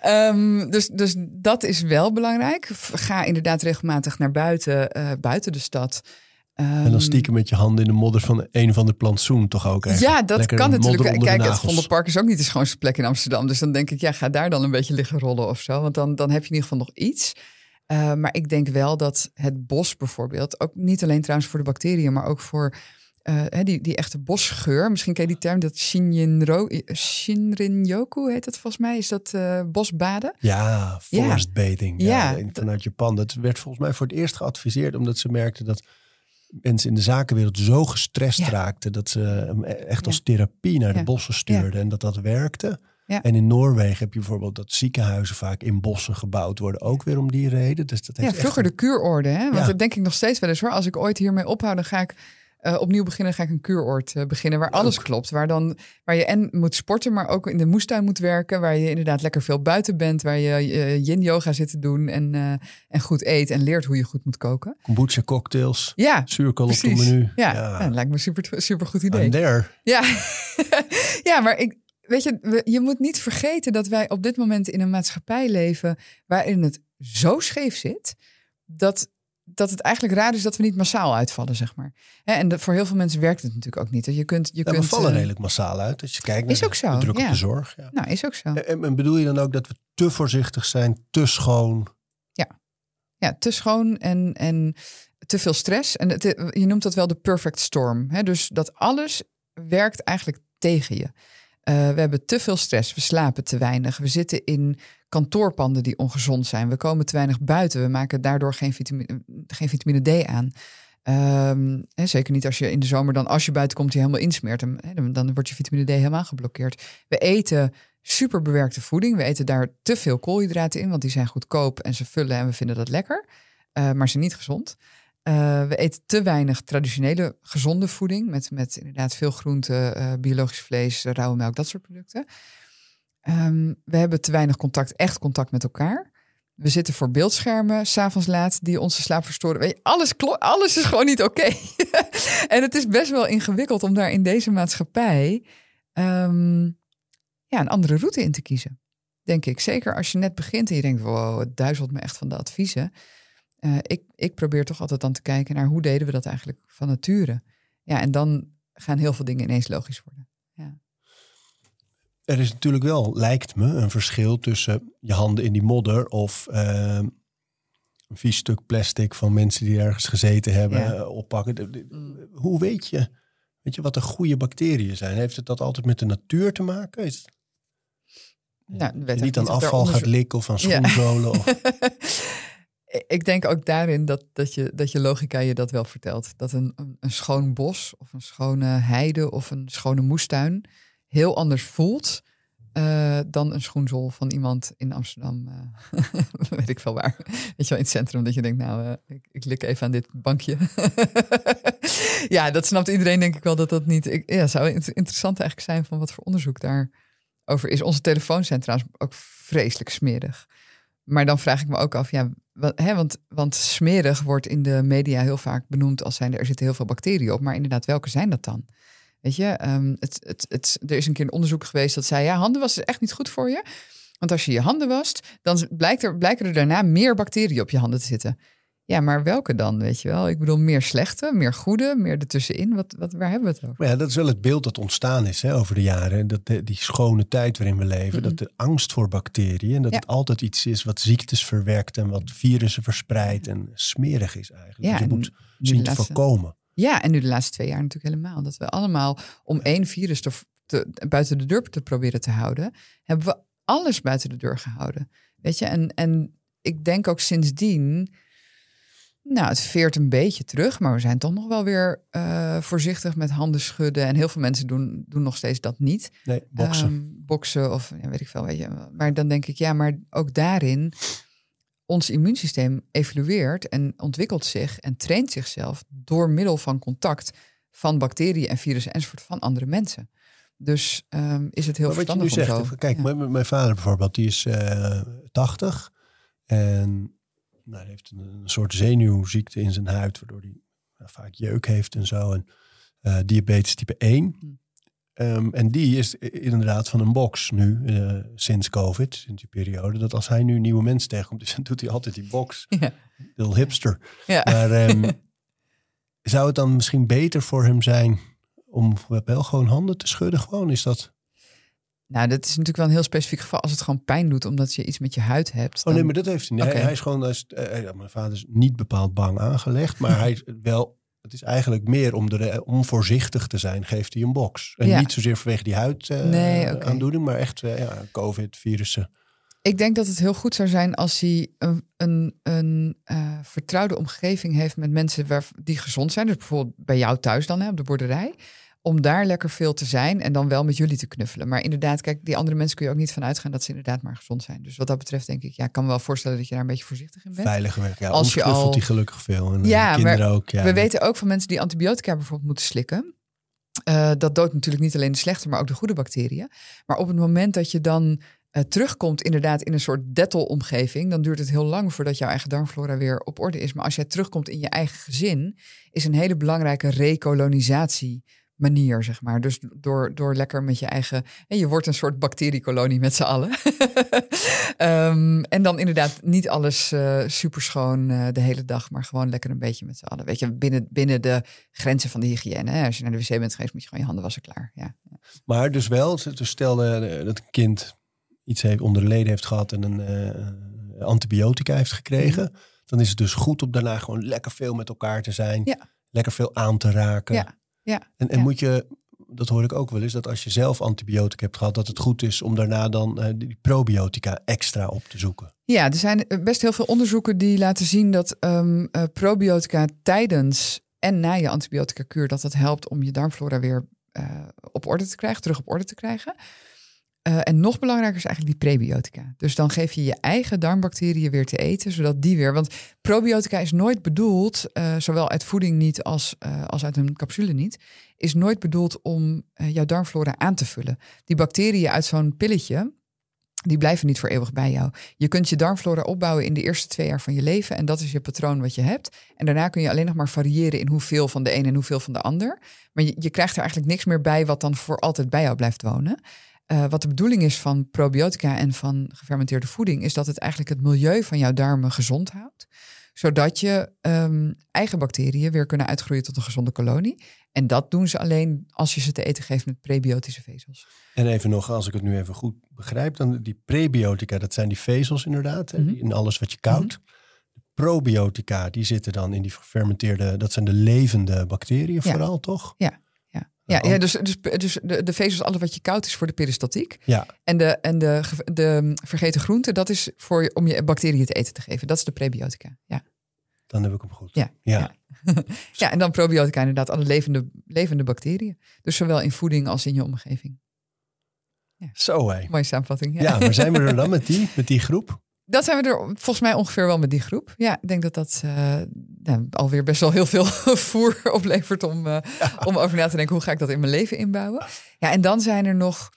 um, dus, dus dat is wel belangrijk. Ga inderdaad regelmatig naar buiten, uh, buiten de stad. En dan stiekem met je handen in de modder van een van de plantsoen toch ook echt. Ja, dat Lekker kan natuurlijk. Kijk, het. Vondelpark is ook niet de schoonste plek in Amsterdam. Dus dan denk ik, ja, ga daar dan een beetje liggen rollen of zo. Want dan, dan heb je in ieder geval nog iets. Uh, maar ik denk wel dat het bos bijvoorbeeld, ook niet alleen trouwens voor de bacteriën, maar ook voor uh, die, die echte bosgeur. Misschien ken je die term, dat Shinrin-ro, Shinrin-yoku heet het volgens mij. Is dat uh, bosbaden? Ja, forest bathing. Ja, ja, vanuit Japan. Dat werd volgens mij voor het eerst geadviseerd, omdat ze merkten dat mensen in de zakenwereld zo gestrest ja. raakten dat ze hem echt als therapie naar de bossen stuurden en dat dat werkte. En in Noorwegen heb je bijvoorbeeld dat ziekenhuizen vaak in bossen gebouwd worden, ook weer om die reden. Dus dat heeft ja, vroeger echt... de kuurorde, hè? want dat denk ik nog steeds wel eens hoor. Als ik ooit hiermee ophoud, dan ga ik uh, opnieuw beginnen, ga ik een kuuroord uh, beginnen waar alles klopt. Waar, dan, waar je en moet sporten, maar ook in de moestuin moet werken. Waar je inderdaad lekker veel buiten bent. Waar je uh, yin yoga zit te doen en, en goed eet en leert hoe je goed moet koken. Kombucha cocktails. Ja, Zuurkool op het menu. Ja, ja. dat lijkt me super, super goed idee. There. Ja, ja maar ik, weet je, je moet niet vergeten dat wij op dit moment in een maatschappij leven waarin het zo scheef zit. Dat dat het eigenlijk raar is dat we niet massaal uitvallen, zeg maar. En voor heel veel mensen werkt het natuurlijk ook niet. Je kunt, je ja, kunt, we vallen uh, redelijk massaal uit. Als je kijkt naar de druk ja. op de zorg. Ja. Nou, is ook zo. En, en, bedoel je dan ook dat we te voorzichtig zijn, te schoon? Ja, ja te schoon en, en te veel stress. En het, je noemt dat wel de perfect storm. Hè? Dus dat alles werkt eigenlijk tegen je. Uh, we hebben te veel stress, we slapen te weinig, we zitten in kantoorpanden die ongezond zijn, we komen te weinig buiten, we maken daardoor geen vitamine, geen vitamine D aan. Hè, zeker niet als je in de zomer dan, als je buiten komt, die helemaal insmeert, dan, dan wordt je vitamine D helemaal geblokkeerd. We eten super bewerkte voeding, we eten daar te veel koolhydraten in, want die zijn goedkoop en ze vullen en we vinden dat lekker, uh, maar ze zijn niet gezond. Uh, we eten te weinig traditionele gezonde voeding. Met, met inderdaad veel groente, uh, biologisch vlees, rauwe melk, dat soort producten. Um, we hebben te weinig contact, echt contact met elkaar. We zitten voor beeldschermen, s'avonds laat, die onze slaap verstoren. Weet je, alles, alles is gewoon niet oké. En het is best wel ingewikkeld om daar in deze maatschappij um, ja, een andere route in te kiezen. Denk ik. Zeker als je net begint en je denkt, wow, het duizelt me echt van de adviezen. Uh, ik, ik probeer toch altijd dan te kijken naar hoe deden we dat eigenlijk van nature. Ja, en dan gaan heel veel dingen ineens logisch worden. Er is natuurlijk wel, lijkt me, een verschil tussen je handen in die modder of uh, een vies stuk plastic van mensen die ergens gezeten hebben ja. uh, oppakken. Mm. Hoe weet je, weet je wat de goede bacteriën zijn? Heeft het dat altijd met de natuur te maken? Is nou, niet aan afval onderzoek... gaat likken of aan schoenzolen? Ja. Of... ik denk ook daarin dat, dat, je, dat je logica je dat wel vertelt. Dat een, een, een schoon bos of een schone heide of een schone moestuin heel anders voelt uh, dan een schoenzol van iemand in Amsterdam. Uh, weet ik veel waar. Weet je wel, in het centrum dat je denkt, nou, uh, ik, ik lik even aan dit bankje. ja, dat snapt iedereen denk ik wel dat dat niet... Ja, zou interessant eigenlijk zijn van wat voor onderzoek daarover is. Onze telefoons zijn ook vreselijk smerig. Maar dan vraag ik me ook af, ja, hè, want, want smerig wordt in de media heel vaak benoemd als zijnde er zitten heel veel bacteriën op. Maar inderdaad, welke zijn dat dan? Weet je, ehm, het, het, het, er is een keer een onderzoek geweest dat zei, ja, handen was echt niet goed voor je. Want als je je handen wast, dan blijkt er, blijken er daarna meer bacteriën op je handen te zitten. Ja, maar welke dan, weet je wel? Ik bedoel, meer slechte, meer goede, meer ertussenin. Wat, wat, waar hebben we het over? Ja, dat is wel het beeld dat ontstaan is hè, over de jaren. Dat de- die schone tijd waarin we leven. Dat de angst voor bacteriën. En dat Ja. het altijd iets is wat ziektes verwerkt. En wat virussen verspreidt. En smerig is eigenlijk. Ja, dat je moet zien te laatste- voorkomen. Ja, en nu de laatste twee jaar natuurlijk helemaal. Dat we allemaal om één virus te, te- buiten de deur te proberen te houden, hebben we alles buiten de deur gehouden. Weet je, en, en ik denk ook sindsdien, nou, het veert een beetje terug, maar we zijn toch nog wel weer eh, voorzichtig met handen schudden. En heel veel mensen doen, doen nog steeds dat niet. Nee, boksen. Ehm, boksen of ja, weet ik veel, weet je. Maar dan denk ik, ja, maar ook daarin, ons immuunsysteem evolueert en ontwikkelt zich en traint zichzelf door middel van contact van bacteriën en virussen enzovoort van andere mensen. Dus ehm, is het heel maar wat je nu verstandig zegt. zo... Kijk, ja. mijn, mijn vader bijvoorbeeld. Die is eh 80. En nou, hij heeft een, een soort zenuwziekte in zijn huid. Waardoor hij nou, vaak jeuk heeft en zo. En eh, diabetes type 1. Hm. Ehm, en die is inderdaad van een box nu, eh, sinds COVID, sinds die periode. Dat als hij nu nieuwe mensen tegenkomt, dan doet hij altijd die box. Ja. Heel hipster. Ja. Maar ehm, zou het dan misschien beter voor hem zijn om wel gewoon handen te schudden? Gewoon is dat... Nou, dat is natuurlijk wel een heel specifiek geval. Als het gewoon pijn doet omdat je iets met je huid hebt. Oh dan- nee, maar dat heeft hij niet. Hij- is gewoon, hij is, eh, ja, mijn vader is niet bepaald bang aangelegd, maar hij is wel, het is eigenlijk meer om, de, om voorzichtig te zijn, geeft hij een box. En Ja. niet zozeer vanwege die huid eh, Nee, aandoening, maar echt eh, ja, COVID, virussen. Ik denk dat het heel goed zou zijn als hij een, een, een eh, vertrouwde omgeving heeft met mensen waar, die gezond zijn. Dus bijvoorbeeld bij jou thuis dan, hè, op de boerderij. Om daar lekker veel te zijn en dan wel met jullie te knuffelen. Maar inderdaad, kijk, die andere mensen kun je ook niet van uitgaan dat ze inderdaad maar gezond zijn. Dus wat dat betreft denk ik, ja, ik kan me wel voorstellen dat je daar een beetje voorzichtig in bent. Veilige werk. Ja, Als je al- hij gelukkig veel. En eh, Ja, de kinderen ook. Ja. We weten ook van mensen die antibiotica bijvoorbeeld moeten slikken. Eh, dat doodt natuurlijk niet alleen de slechte, maar ook de goede bacteriën. Maar op het moment dat je dan eh, terugkomt inderdaad in een soort Dettol-omgeving... dan duurt het heel lang voordat jouw eigen darmflora weer op orde is. Maar als jij terugkomt in je eigen gezin... is een hele belangrijke rekolonisatie manier, zeg maar. Dus door, door lekker met je eigen... En je wordt een soort bacteriekolonie met z'n allen. Ehm, en dan inderdaad niet alles eh super schoon de hele dag... maar gewoon lekker een beetje met z'n allen. Weet je, binnen, binnen de grenzen van de hygiëne. Hè? Als je naar de wc bent geweest, moet je gewoon je handen wassen klaar. Ja. Maar dus wel, dus stel eh, dat een kind iets heeft onder de leden heeft gehad en een eh, antibiotica heeft gekregen. Mhm. Dan is het dus goed om daarna gewoon lekker veel met elkaar te zijn. Ja. Lekker veel aan te raken. Ja, ja, En, en ja. moet je, dat hoor ik ook wel eens, dat als je zelf antibiotica hebt gehad, dat het goed is om daarna dan eh, die probiotica extra op te zoeken. Ja, er zijn best heel veel onderzoeken die laten zien dat ehm, eh, probiotica tijdens en na je antibiotica kuur dat het helpt om je darmflora weer eh, op orde te krijgen, terug op orde te krijgen. Eh, en nog belangrijker is eigenlijk die prebiotica. Dus dan geef je je eigen darmbacteriën weer te eten, zodat die weer. Want probiotica is nooit bedoeld, eh, zowel uit voeding niet als, eh, als uit een capsule niet, is nooit bedoeld om jouw darmflora aan te vullen. Die bacteriën uit zo'n pilletje, die blijven niet voor eeuwig bij jou. Je kunt je darmflora opbouwen in de eerste twee jaar van je leven. En dat is je patroon wat je hebt. En daarna kun je alleen nog maar variëren in hoeveel van de een en hoeveel van de ander. Maar je krijgt er eigenlijk niks meer bij wat dan voor altijd bij jou blijft wonen. Uh, wat de bedoeling is van probiotica en van gefermenteerde voeding, is dat het eigenlijk het milieu van jouw darmen gezond houdt. Zodat je um, eigen bacteriën weer kunnen uitgroeien tot een gezonde kolonie. En dat doen ze alleen als je ze te eten geeft met prebiotische vezels. En even nog, als ik het nu even goed begrijp, dan die prebiotica, dat zijn die vezels inderdaad, mm -hmm. in alles wat je koudt. Mm -hmm. Probiotica, die zitten dan in die gefermenteerde, dat zijn de levende bacteriën ja. vooral, toch? Ja. Ja, ja, dus, dus, dus de, de vezels, alles wat je koud is voor de peristaltiek. Ja. En, de, en de, de vergeten groente, dat is voor, om je bacteriën te eten te geven. Dat is de prebiotica. Ja. Dan heb ik hem goed. Ja. Ja, ja. ja en dan probiotica inderdaad, alle levende, levende bacteriën. Dus zowel in voeding als in je omgeving. Ja. Zo hé. Mooie samenvatting. Ja. ja, maar zijn we er dan met die, met die groep? Dat zijn we er volgens mij ongeveer wel met die groep. Ja, ik denk dat dat uh, nou, alweer best wel heel veel voer oplevert om, uh, ja. om over na te denken hoe ga ik dat in mijn leven inbouwen. Ja, en dan zijn er nog,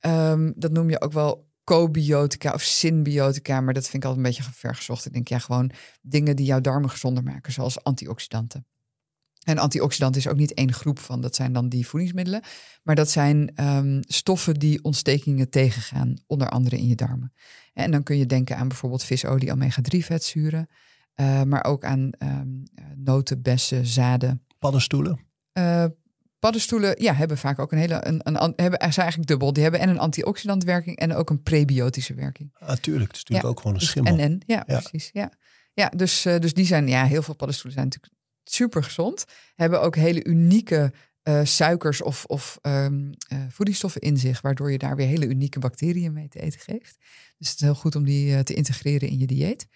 um, dat noem je ook wel probiotica of symbiotica, maar dat vind ik altijd een beetje vergezocht. Ik denk ja, gewoon dingen die jouw darmen gezonder maken, zoals antioxidanten. En antioxidant is ook niet één groep van, dat zijn dan die voedingsmiddelen. Maar dat zijn ehm, stoffen die ontstekingen tegengaan, onder andere in je darmen. En dan kun je denken aan bijvoorbeeld visolie, omega-3 vetzuren. eh, maar ook aan ehm, noten, bessen, zaden. Paddenstoelen. Eh, paddenstoelen ja, hebben vaak ook een hele. Een, een, hebben, zijn eigenlijk dubbel. Die hebben en een antioxidantwerking en ook een prebiotische werking. Natuurlijk, het is natuurlijk Ja, ook gewoon een schimmel. En en, ja, Ja. precies. Ja, ja dus, eh, dus die zijn, ja, heel veel paddenstoelen zijn natuurlijk super gezond. Hebben ook hele unieke eh, suikers of, of ehm, eh, voedingsstoffen in zich, waardoor je daar weer hele unieke bacteriën mee te eten geeft. Dus het is heel goed om die eh, te integreren in je dieet.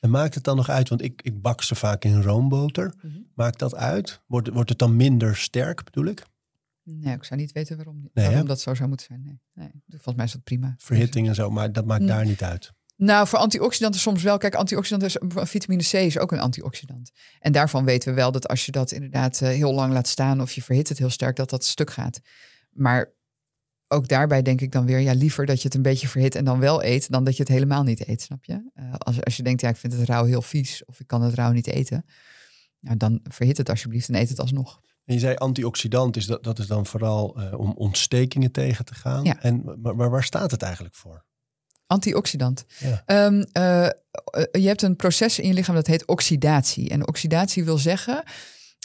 En maakt het dan nog uit, want ik, ik bak ze vaak in roomboter. Mhm. Maakt dat uit? Wordt, wordt het dan minder sterk, bedoel ik? Nee, ik zou niet weten waarom, Nee, waarom dat zo zou moeten zijn. Nee, nee. Volgens mij is dat prima. Verhitting en zo, maar dat maakt Mm. daar niet uit. Nou, voor antioxidanten soms wel. Kijk, antioxidanten, is- vitamine C is ook een antioxidant. En daarvan weten we wel dat als je dat inderdaad eh, heel lang laat staan of je verhit het heel sterk, dat dat stuk gaat. Maar ook daarbij denk ik dan weer, ja, liever dat je het een beetje verhit en dan wel eet, dan dat je het helemaal niet eet, snap je? Eh, als, als je denkt, ja, ik vind het rauw heel vies of ik kan het rauw niet eten, nou, dan verhit het alsjeblieft en eet het alsnog. En je zei antioxidant, is dat, dat is dan vooral eh, om ontsteking tegen te gaan. Ja. En, maar, maar waar staat het eigenlijk voor? Antioxidant. Ja. Ehm, eh, eh, je hebt een proces in je lichaam dat heet oxidatie. En oxidatie wil zeggen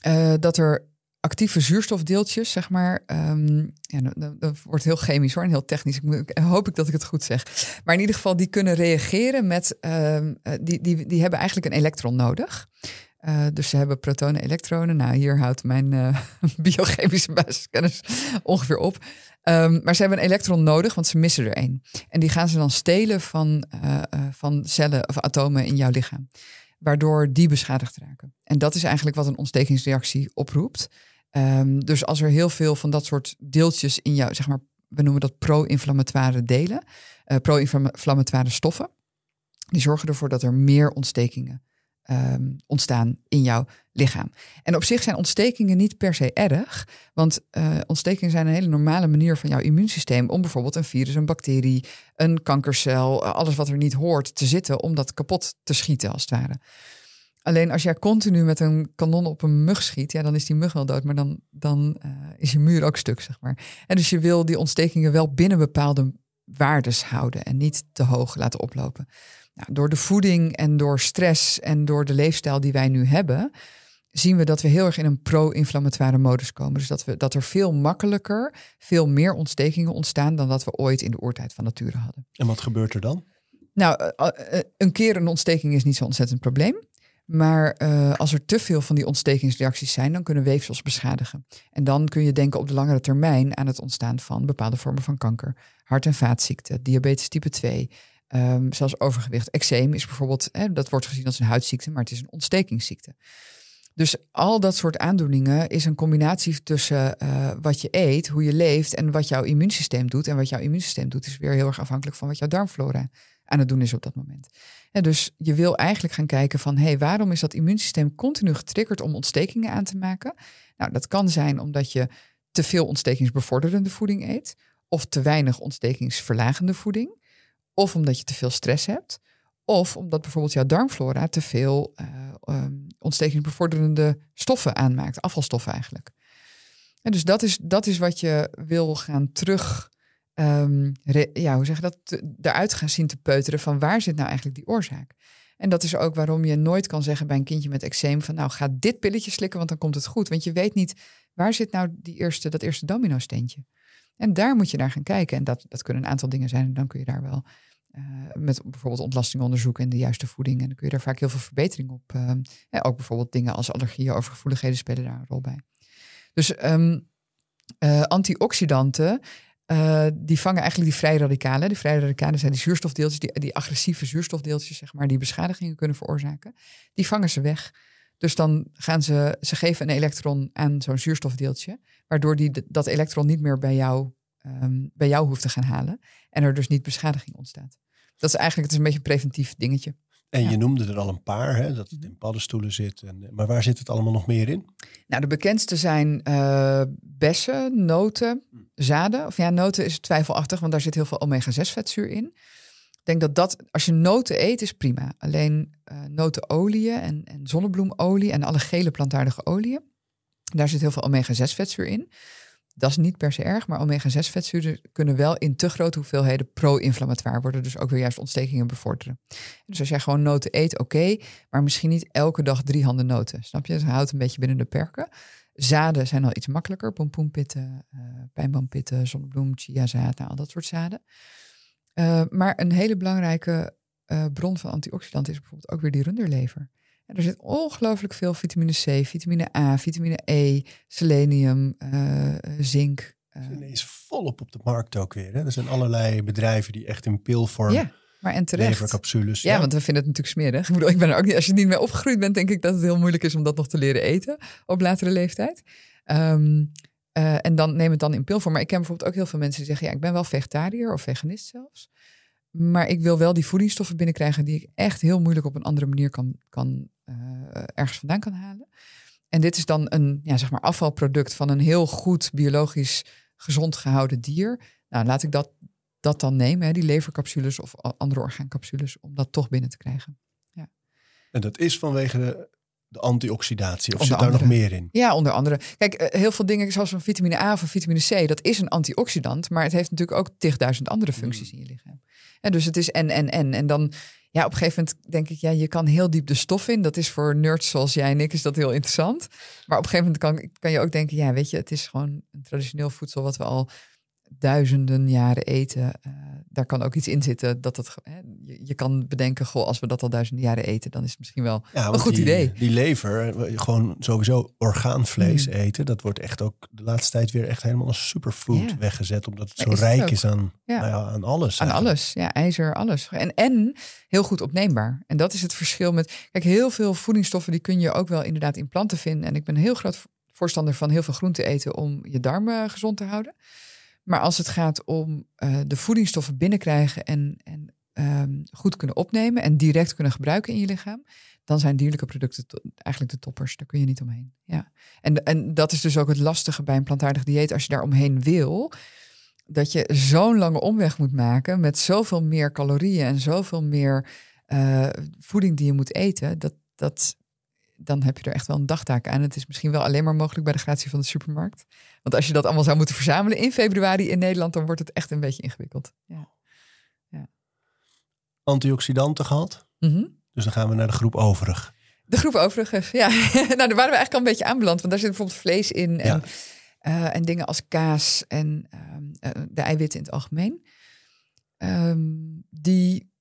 eh, dat er actieve zuurstofdeeltjes, zeg maar, ehm, ja, dat- dat, dat wordt heel chemisch hoor en heel technisch. Ik, moet, hoop ik dat ik het goed zeg. Maar in ieder geval, die kunnen reageren met, ehm, eh, die, die, die hebben eigenlijk een elektron nodig. Eh, dus ze hebben protonen, elektronen. Nou, hier houdt mijn eh, biochemische basiskennis ongeveer op. Ehm, maar ze hebben een elektron nodig, want ze missen er één. En die gaan ze dan stelen van, eh, van cellen of atomen in jouw lichaam. Waardoor die beschadigd raken. En dat is eigenlijk wat een ontstekingsreactie oproept. Ehm, dus als er heel veel van dat soort deeltjes in jou, zeg maar, we noemen dat pro-inflammatoire delen, pro-inflammatoire stoffen, die zorgen ervoor dat er meer ontstekingen ehm, ontstaan in jouw lichaam. En op zich zijn ontstekingen niet per se erg, want eh, ontstekingen zijn een hele normale manier van jouw immuunsysteem om bijvoorbeeld een virus, een bacterie, een kankercel, eh, alles wat er niet hoort te zitten, om dat kapot te schieten als het ware. Alleen als jij continu met een kanon op een mug schiet, ja, dan is die mug wel dood, maar dan, dan eh, is je muur ook stuk, zeg maar. En dus je wil die ontstekingen wel binnen bepaalde waardes houden en niet te hoog laten oplopen. Nou, door de voeding en door stress en door de leefstijl die wij nu hebben, zien we dat we heel erg in een pro-inflammatoire modus komen. Dus dat, we, dat er veel makkelijker, veel meer ontstekingen ontstaan dan dat we ooit in de oertijd van nature hadden. En wat gebeurt er dan? Nou, eh, eh, een keer een ontsteking is niet zo'n ontzettend probleem. Maar eh, als er te veel van die ontstekingsreacties zijn, dan kunnen weefsels beschadigen. En dan kun je denken op de langere termijn aan het ontstaan van bepaalde vormen van kanker. Hart- en vaatziekten, diabetes type 2, ehm, zelfs overgewicht. Eczeem is bijvoorbeeld, hè, dat wordt gezien als een huidziekte, maar het is een ontstekingsziekte. Dus al dat soort aandoeningen is een combinatie tussen eh, wat je eet, hoe je leeft en wat jouw immuunsysteem doet. En wat jouw immuunsysteem doet is weer heel erg afhankelijk van wat jouw darmflora aan het doen is op dat moment. En dus je wil eigenlijk gaan kijken van, hé, hey, waarom is dat immuunsysteem continu getriggerd om ontstekingen aan te maken? Nou, dat kan zijn omdat je te veel ontstekingsbevorderende voeding eet, of te weinig ontstekingsverlagende voeding, of omdat je te veel stress hebt, of omdat bijvoorbeeld jouw darmflora te veel eh, ehm, ontstekingsbevorderende stoffen aanmaakt, afvalstoffen eigenlijk. En dus dat is, dat is wat je wil gaan terug re- ja, hoe zeg je dat, eruit gaan zien te peuteren van waar zit nou eigenlijk die oorzaak. En dat is ook waarom je nooit kan zeggen bij een kindje met eczeem van nou ga dit pilletje slikken, want dan komt het goed. Want je weet niet waar zit nou die eerste, dat eerste domino steentje. En daar moet je naar gaan kijken. En dat, dat kunnen een aantal dingen zijn. En dan kun je daar wel eh, met bijvoorbeeld ontlastingonderzoek en de juiste voeding. En dan kun je daar vaak heel veel verbetering op. eh, ja, ook bijvoorbeeld dingen als allergieën, overgevoeligheden spelen daar een rol bij. Dus ehm, eh, antioxidanten, eh, die vangen eigenlijk die vrije radicalen. Die vrije radicalen zijn die zuurstofdeeltjes, die, die agressieve zuurstofdeeltjes, zeg maar, die beschadigingen kunnen veroorzaken. Die vangen ze weg. Dus dan gaan ze, ze geven een elektron aan zo'n zuurstofdeeltje, waardoor die dat elektron niet meer bij jou, ehm, bij jou hoeft te gaan halen. En er dus niet beschadiging ontstaat. Dat is eigenlijk het is een beetje een preventief dingetje. En Ja. je noemde er al een paar, hè, dat het in paddenstoelen zit. En, maar waar zit het allemaal nog meer in? Nou, de bekendste zijn eh, bessen, noten, zaden. Of ja, noten is twijfelachtig, want daar zit heel veel omega-6 vetzuur in. Ik denk dat dat, als je noten eet, is prima. Alleen eh notenolieën en, en zonnebloemolie en alle gele plantaardige oliën, daar zit heel veel omega-6 vetzuur in. Dat is niet per se erg, maar omega-6 vetzuren kunnen wel in te grote hoeveelheden pro-inflammatoire worden. Dus ook weer juist ontstekingen bevorderen. Dus als jij gewoon noten eet, oké, maar misschien niet elke dag drie handen noten. Snap je? Dus houdt een beetje binnen de perken. Zaden zijn al iets makkelijker. Pompoenpitten, eh pijnboompitten, zonnebloem, chiazaad, nou, al dat soort zaden. Eh, maar een hele belangrijke eh, bron van antioxidanten is bijvoorbeeld ook weer die runderlever. En er zit ongelooflijk veel vitamine C, vitamine A, vitamine E, selenium, eh, zink. En is volop op de markt ook weer. Hè? Er zijn allerlei bedrijven die echt in pilvorm ja, maar en terecht. levercapsules. Ja, want we vinden het natuurlijk smerig. Ik bedoel, ik ben er ook niet, als je niet mee opgegroeid bent, denk ik dat het heel moeilijk is om dat nog te leren eten op latere leeftijd. Ehm, eh, en dan neem het dan in pilvorm. Maar ik ken bijvoorbeeld ook heel veel mensen die zeggen, ja, ik ben wel vegetariër of veganist zelfs. Maar ik wil wel die voedingsstoffen binnenkrijgen die ik echt heel moeilijk op een andere manier kan, kan eh, ergens vandaan kan halen. En dit is dan een ja, zeg maar afvalproduct van een heel goed biologisch gezond gehouden dier. Nou, laat ik dat, dat dan nemen, hè, die levercapsules of andere orgaancapsules, om dat toch binnen te krijgen. En dat is vanwege de, de antioxidatie. Of Onder zit daar nog meer in? Ja, onder andere. Kijk, eh, heel veel dingen zoals van vitamine A of vitamine C, dat is een antioxidant, maar het heeft natuurlijk ook tigduizend andere functies in je lichaam. En dus het is en, en, en. En dan, ja, op een gegeven moment denk ik, ja, je kan heel diep de stof in. Dat is voor nerds zoals jij en ik, is dat heel interessant. Maar op een gegeven moment kan, kan je ook denken, ja, weet je, het is gewoon een traditioneel voedsel wat we al duizenden jaren eten. Eh, daar kan ook iets in zitten dat het, hè, je, je kan bedenken, goh, als we dat al duizenden jaren eten, dan is het misschien wel Ja, een goed die, idee. Die lever, eh, gewoon sowieso orgaanvlees Mm. eten, dat wordt echt ook de laatste tijd weer echt helemaal als superfood Ja. weggezet. Omdat het zo is rijk is aan, Ja. nou ja, aan alles. Aan eigenlijk. alles, ja, ijzer, alles. En, en heel goed opneembaar. En dat is het verschil met. Kijk, heel veel voedingsstoffen die kun je ook wel inderdaad in planten vinden. En ik ben een heel groot voorstander van heel veel groente eten om je darmen gezond te houden. Maar als het gaat om eh, de voedingsstoffen binnenkrijgen en, en ehm, goed kunnen opnemen en direct kunnen gebruiken in je lichaam, dan zijn dierlijke producten eigenlijk de toppers. Daar kun je niet omheen. Ja. En, en dat is dus ook het lastige bij een plantaardig dieet. Als je daar omheen wil, dat je zo'n lange omweg moet maken met zoveel meer calorieën en zoveel meer eh, voeding die je moet eten, dat, dat, dan heb je er echt wel een dagtaak aan. Het is misschien wel alleen maar mogelijk bij de gratie van de supermarkt. Want als je dat allemaal zou moeten verzamelen in februari in Nederland, dan wordt het echt een beetje ingewikkeld. Ja. Antioxidanten gehad. Mhm. Dus dan gaan we naar de groep overig. De groep overigens, ja. nou, daar waren we eigenlijk al een beetje aanbeland. Want daar zit bijvoorbeeld vlees in en, Ja. eh, en dingen als kaas en ehm, eh, de eiwitten in het algemeen. Ehm, die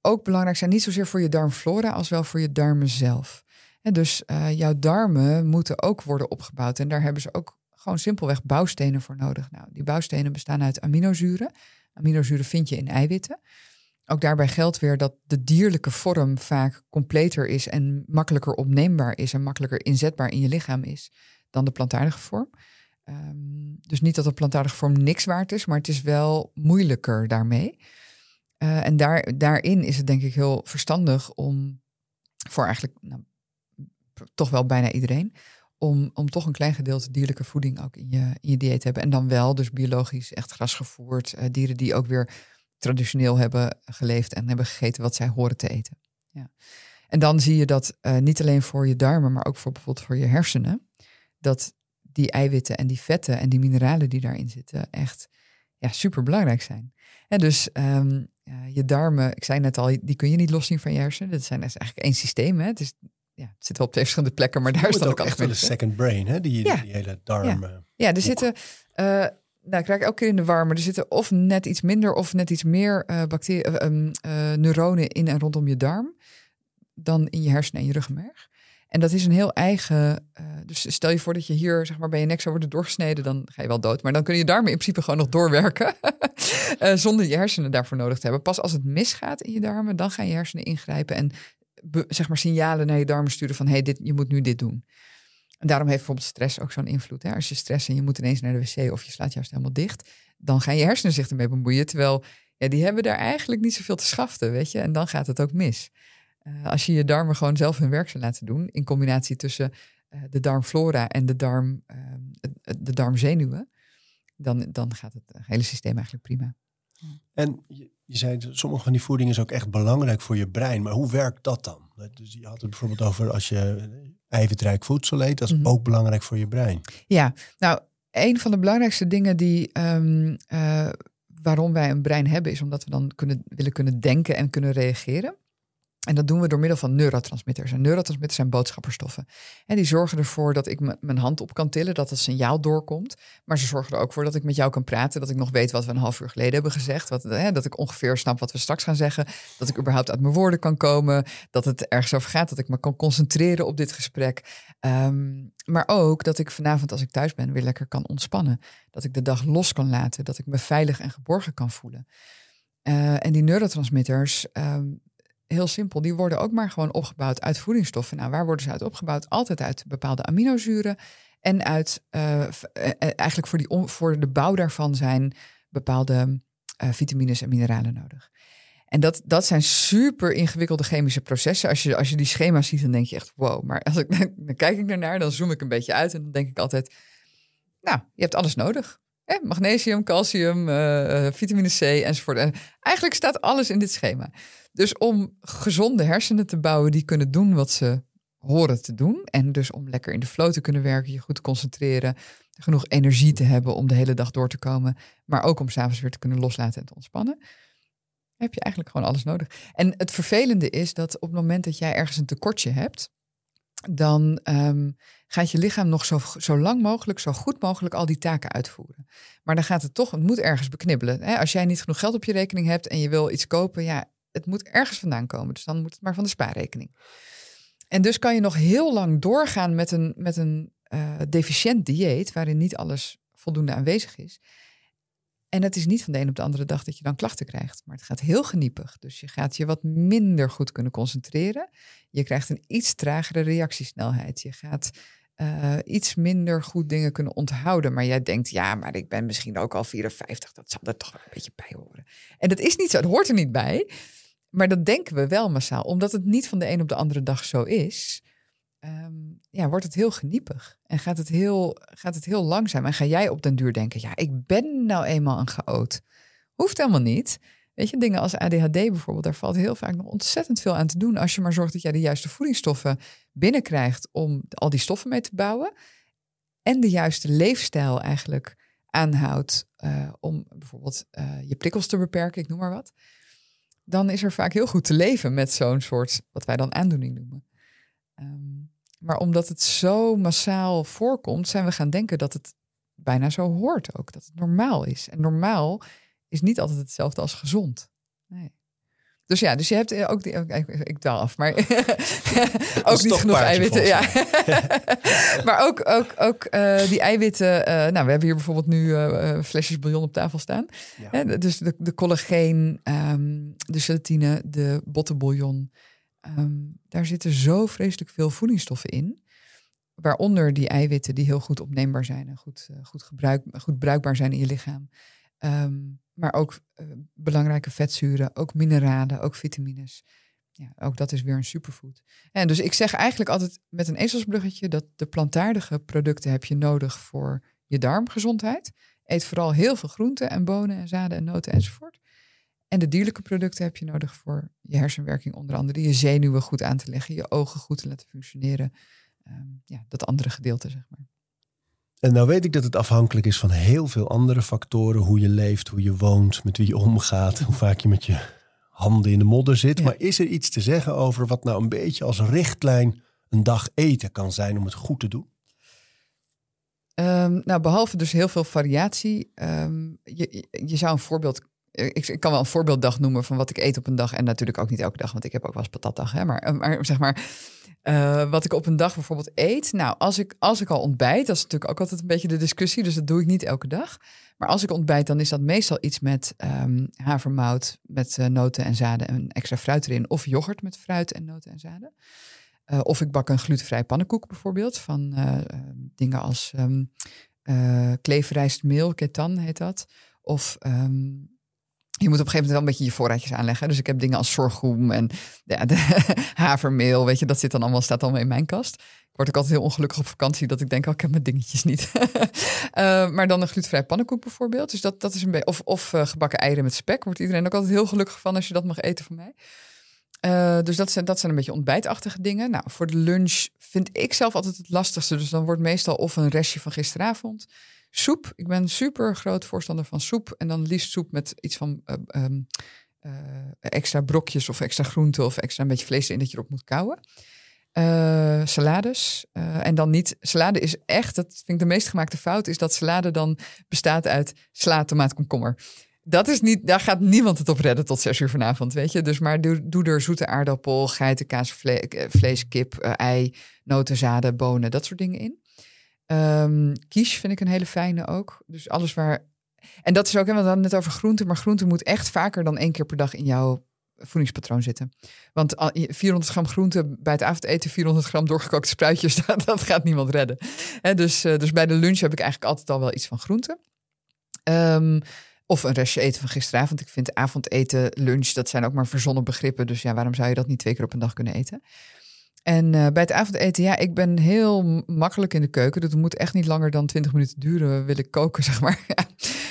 ook belangrijk zijn, niet zozeer voor je darmflora als wel voor je darmen zelf. Dus eh, jouw darmen moeten ook worden opgebouwd. En daar hebben ze ook gewoon simpelweg bouwstenen voor nodig. Nou, die bouwstenen bestaan uit aminozuren. Aminozuren vind je in eiwitten. Ook daarbij geldt weer dat de dierlijke vorm vaak completer is en makkelijker opneembaar is en makkelijker inzetbaar in je lichaam is dan de plantaardige vorm. Ehm, dus niet dat de plantaardige vorm niks waard is, maar het is wel moeilijker daarmee. Eh, en daar, daarin is het denk ik heel verstandig om voor eigenlijk nou, toch wel bijna iedereen, om, om toch een klein gedeelte dierlijke voeding ook in je, in je dieet te hebben. En dan wel dus biologisch echt grasgevoerd, eh, dieren die ook weer traditioneel hebben geleefd en hebben gegeten wat zij horen te eten. Ja. En dan zie je dat eh, niet alleen voor je darmen, maar ook voor bijvoorbeeld voor je hersenen, dat die eiwitten en die vetten en die mineralen die daarin zitten echt ja, super belangrijk zijn. En dus ehm, ja, je darmen, ik zei net al, die kun je niet loszien van je hersenen. Dat zijn is eigenlijk één systeem. Hè? Het, is, ja, het zit wel op twee verschillende plekken, maar daar is dan ook echt wel een second brain, hè? Die, Ja. die hele darm. eh, ja, er Boek. zitten, eh, nou, ik raak elke keer in de war, maar er zitten of net iets minder of net iets meer eh eh, ehm, eh, neuronen in en rondom je darm dan in je hersenen en je ruggenmerg. En dat is een heel eigen. eh, dus stel je voor dat je hier zeg maar, bij je nek zou worden doorgesneden, dan ga je wel dood. Maar dan kunnen je darmen in principe gewoon nog doorwerken. eh, zonder je hersenen daarvoor nodig te hebben. Pas als het misgaat in je darmen, dan gaan je hersenen ingrijpen en zeg maar signalen naar je darmen sturen van hey, dit, je moet nu dit doen. En daarom heeft bijvoorbeeld stress ook zo'n invloed. Hè? Als je stress en je moet ineens naar de wc of je slaat juist helemaal dicht, dan gaan je hersenen zich ermee bemoeien. Terwijl ja, die hebben daar eigenlijk niet zoveel te schaften, weet je. En dan gaat het ook mis. Uh, als je je darmen gewoon zelf hun werk zou laten doen, in combinatie tussen uh, de darmflora en de, darm, uh, de darmzenuwen, dan, dan gaat het hele systeem eigenlijk prima. En je, je zei, sommige van die voeding is ook echt belangrijk voor je brein. Maar hoe werkt dat dan? Dus je had het bijvoorbeeld over als je eiwitrijk voedsel eet, dat is mm -hmm. ook belangrijk voor je brein. Ja, nou, een van de belangrijkste dingen die, um, uh, waarom wij een brein hebben, is omdat we dan kunnen, willen kunnen denken en kunnen reageren. En dat doen we door middel van neurotransmitters. En neurotransmitters zijn boodschapperstoffen. En die zorgen ervoor dat ik mijn hand op kan tillen, dat het signaal doorkomt. Maar ze zorgen er ook voor dat ik met jou kan praten, dat ik nog weet wat we een half uur geleden hebben gezegd. Wat, hè, dat ik ongeveer snap wat we straks gaan zeggen. Dat ik überhaupt uit mijn woorden kan komen. Dat het ergens over gaat, dat ik me kan concentreren op dit gesprek. Um, maar ook dat ik vanavond als ik thuis ben weer lekker kan ontspannen. Dat ik de dag los kan laten. Dat ik me veilig en geborgen kan voelen. Uh, en die neurotransmitters, um, heel simpel, die worden ook maar gewoon opgebouwd uit voedingsstoffen. Nou, waar worden ze uit opgebouwd? Altijd uit bepaalde aminozuren. En uit, uh, eigenlijk voor, die voor de bouw daarvan zijn bepaalde uh, vitamines en mineralen nodig. En dat, dat zijn super ingewikkelde chemische processen. Als je, als je die schema's ziet, dan denk je echt wow. Maar als ik, dan kijk ik ernaar, dan zoom ik een beetje uit en dan denk ik altijd, nou, je hebt alles nodig. Eh, magnesium, calcium, uh, vitamine C enzovoort. En eigenlijk staat alles in dit schema. Dus om gezonde hersenen te bouwen die kunnen doen wat ze horen te doen. En dus om lekker in de flow te kunnen werken, je goed te concentreren, genoeg energie te hebben om de hele dag door te komen. Maar ook om s'avonds weer te kunnen loslaten en te ontspannen. Heb je eigenlijk gewoon alles nodig. En het vervelende is dat op het moment dat jij ergens een tekortje hebt, dan um, gaat je lichaam nog zo, zo lang mogelijk, zo goed mogelijk al die taken uitvoeren. Maar dan gaat het toch, het moet ergens beknibbelen. Hè? Als jij niet genoeg geld op je rekening hebt en je wil iets kopen, ja, het moet ergens vandaan komen. Dus dan moet het maar van de spaarrekening. En dus kan je nog heel lang doorgaan met een, met een uh, deficiënt dieet, waarin niet alles voldoende aanwezig is. En het is niet van de een op de andere dag dat je dan klachten krijgt. Maar het gaat heel geniepig. Dus je gaat je wat minder goed kunnen concentreren. Je krijgt een iets tragere reactiesnelheid. Je gaat uh, iets minder goed dingen kunnen onthouden. Maar jij denkt, ja, maar ik ben misschien ook al 54. Dat zal er toch wel een beetje bij horen. En dat is niet zo. Het hoort er niet bij. Maar dat denken we wel massaal. Omdat het niet van de een op de andere dag zo is. Um, ja, wordt het heel geniepig. En gaat het heel, gaat het heel langzaam. En ga jij op den duur denken, ja, ik ben nou eenmaal een chaot. Hoeft helemaal niet. Weet je, dingen als ADHD bijvoorbeeld, daar valt heel vaak nog ontzettend veel aan te doen. Als je maar zorgt dat jij de juiste voedingsstoffen binnenkrijgt om al die stoffen mee te bouwen. En de juiste leefstijl eigenlijk aanhoudt uh, om bijvoorbeeld uh, je prikkels te beperken, ik noem maar wat. Dan is er vaak heel goed te leven met zo'n soort, wat wij dan aandoening noemen. Um, maar omdat het zo massaal voorkomt, zijn we gaan denken dat het bijna zo hoort ook. Dat het normaal is. En normaal is niet altijd hetzelfde als gezond. Nee. Dus ja, dus je hebt ook die. Ik, ik daal af, maar ook niet genoeg eiwitten. Ja. maar ook, ook, ook uh, die eiwitten. Uh, nou, we hebben hier bijvoorbeeld nu uh, flesjes bouillon op tafel staan. Ja. Hè, dus de, de collageen, um, de gelatine, de bottenbouillon. Um, daar zitten zo vreselijk veel voedingsstoffen in. Waaronder die eiwitten die heel goed opneembaar zijn en goed, goed, gebruik, goed bruikbaar zijn in je lichaam. Um, maar ook uh, belangrijke vetzuren, ook mineralen, ook vitamines. Ja, ook dat is weer een superfood. En dus ik zeg eigenlijk altijd met een ezelsbruggetje dat de plantaardige producten heb je nodig voor je darmgezondheid. Eet vooral heel veel groenten en bonen en zaden en noten enzovoort. En de dierlijke producten heb je nodig voor je hersenwerking, onder andere je zenuwen goed aan te leggen, je ogen goed te laten functioneren. Um, ja, dat andere gedeelte, zeg maar. En nou weet ik dat het afhankelijk is van heel veel andere factoren. Hoe je leeft, hoe je woont, met wie je omgaat, hoe vaak je met je handen in de modder zit. Ja. Maar is er iets te zeggen over wat nou een beetje als richtlijn een dag eten kan zijn om het goed te doen? Um, nou, behalve dus heel veel variatie. Um, je, je zou een voorbeeld ik, ik, kan wel een voorbeelddag noemen van wat ik eet op een dag. En natuurlijk ook niet elke dag, want ik heb ook wel eens patatdag. Hè? Maar, eh, maar zeg maar, uh, wat ik op een dag bijvoorbeeld eet. Nou, als ik, als ik al ontbijt, dat is natuurlijk ook altijd een beetje de discussie. Dus dat doe ik niet elke dag. Maar als ik ontbijt, dan is dat meestal iets met um, havermout, met uh, noten en zaden en extra fruit erin. Of yoghurt met fruit en noten en zaden. Uh, of ik bak een glutenvrij pannenkoek bijvoorbeeld. Van dingen als um, kleefrijstmeel, ketan heet dat. Of je moet op een gegeven moment wel een beetje je voorraadjes aanleggen. Dus ik heb dingen als sorghum en ja, de havermeel, weet je, dat zit dan allemaal, staat allemaal in mijn kast. Ik word ook altijd heel ongelukkig op vakantie dat ik denk, oh, ik heb mijn dingetjes niet. Uh, maar dan een glutenvrij pannenkoek bijvoorbeeld. Dus dat, dat is een beetje, of, of uh, gebakken eieren met spek. Wordt iedereen ook altijd heel gelukkig van als je dat mag eten van mij. Uh, dus dat zijn, dat zijn een beetje ontbijtachtige dingen. Nou, voor de lunch vind ik zelf altijd het lastigste. Dus dan wordt meestal of een restje van gisteravond. Soep. Ik ben super groot voorstander van soep. En dan liefst soep met iets van uh, um, uh, extra brokjes of extra groenten of extra een beetje vlees in dat je erop moet kouwen. Uh, salades. en dan niet. Salade is echt, dat vind ik de meest gemaakte fout, is dat salade dan bestaat uit sla, tomaat, komkommer. Dat is niet, daar gaat niemand het op redden tot zes uur vanavond, weet je. Dus maar doe, doe er zoete aardappel, geitenkaas, vle vlees, kip, ei, noten, zaden, bonen, dat soort dingen in. Um, quiche vind ik een hele fijne ook. Dus alles waar. En dat is ook, hè, we het net over groenten, maar groente moet echt vaker dan één keer per dag in jouw voedingspatroon zitten. Want 400 gram groente bij het avondeten, 400 gram doorgekookte spruitjes, dat, dat gaat niemand redden. Dus, dus bij de lunch heb ik eigenlijk altijd al wel iets van groente. Um, of een restje eten van gisteravond. Ik vind avondeten, lunch, dat zijn ook maar verzonnen begrippen. Dus ja, waarom zou je dat niet twee keer op een dag kunnen eten? En uh, bij het avondeten, ja, ik ben heel makkelijk in de keuken. Dat moet echt niet langer dan 20 minuten duren, wil ik koken, zeg maar.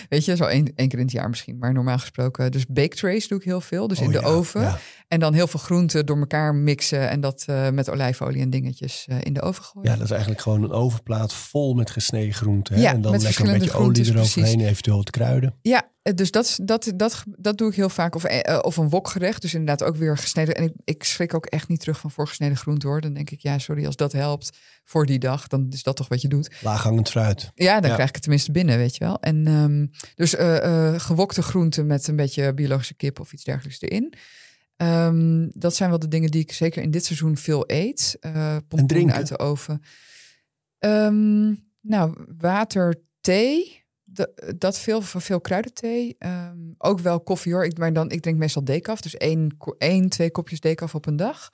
Weet je, zo één, één keer in het jaar misschien. Maar normaal gesproken, dus bake trays doe ik heel veel. Dus Oh in de ja, oven. ja. En dan heel veel groenten door elkaar mixen. En dat uh, met olijfolie en dingetjes uh, in de oven gooien. Ja, dat is eigenlijk gewoon een ovenplaat vol met gesneden groenten. Hè? Ja, en dan lekker een beetje olie eroverheen, eventueel wat kruiden. Ja, eh, dus dat, dat, dat, dat doe ik heel vaak. Of, eh, of een wokgerecht. Dus inderdaad ook weer gesneden. En ik, ik schrik ook echt niet terug van voorgesneden groenten hoor. Dan denk ik, ja, sorry, als dat helpt voor die dag, dan is dat toch wat je doet. Laaghangend fruit. Ja, dan Ja. krijg ik het tenminste binnen, weet je wel. En um, dus uh, uh, gewokte groenten met een beetje biologische kip of iets dergelijks erin. Um, dat zijn wel de dingen die ik zeker in dit seizoen veel eet. Uh, En drinken? uit de oven. Um, nou, water, thee. De, dat veel, veel kruidenthee. Um, ook wel koffie hoor. Ik, maar dan, ik drink meestal decaf. Dus één, één twee kopjes decaf op een dag.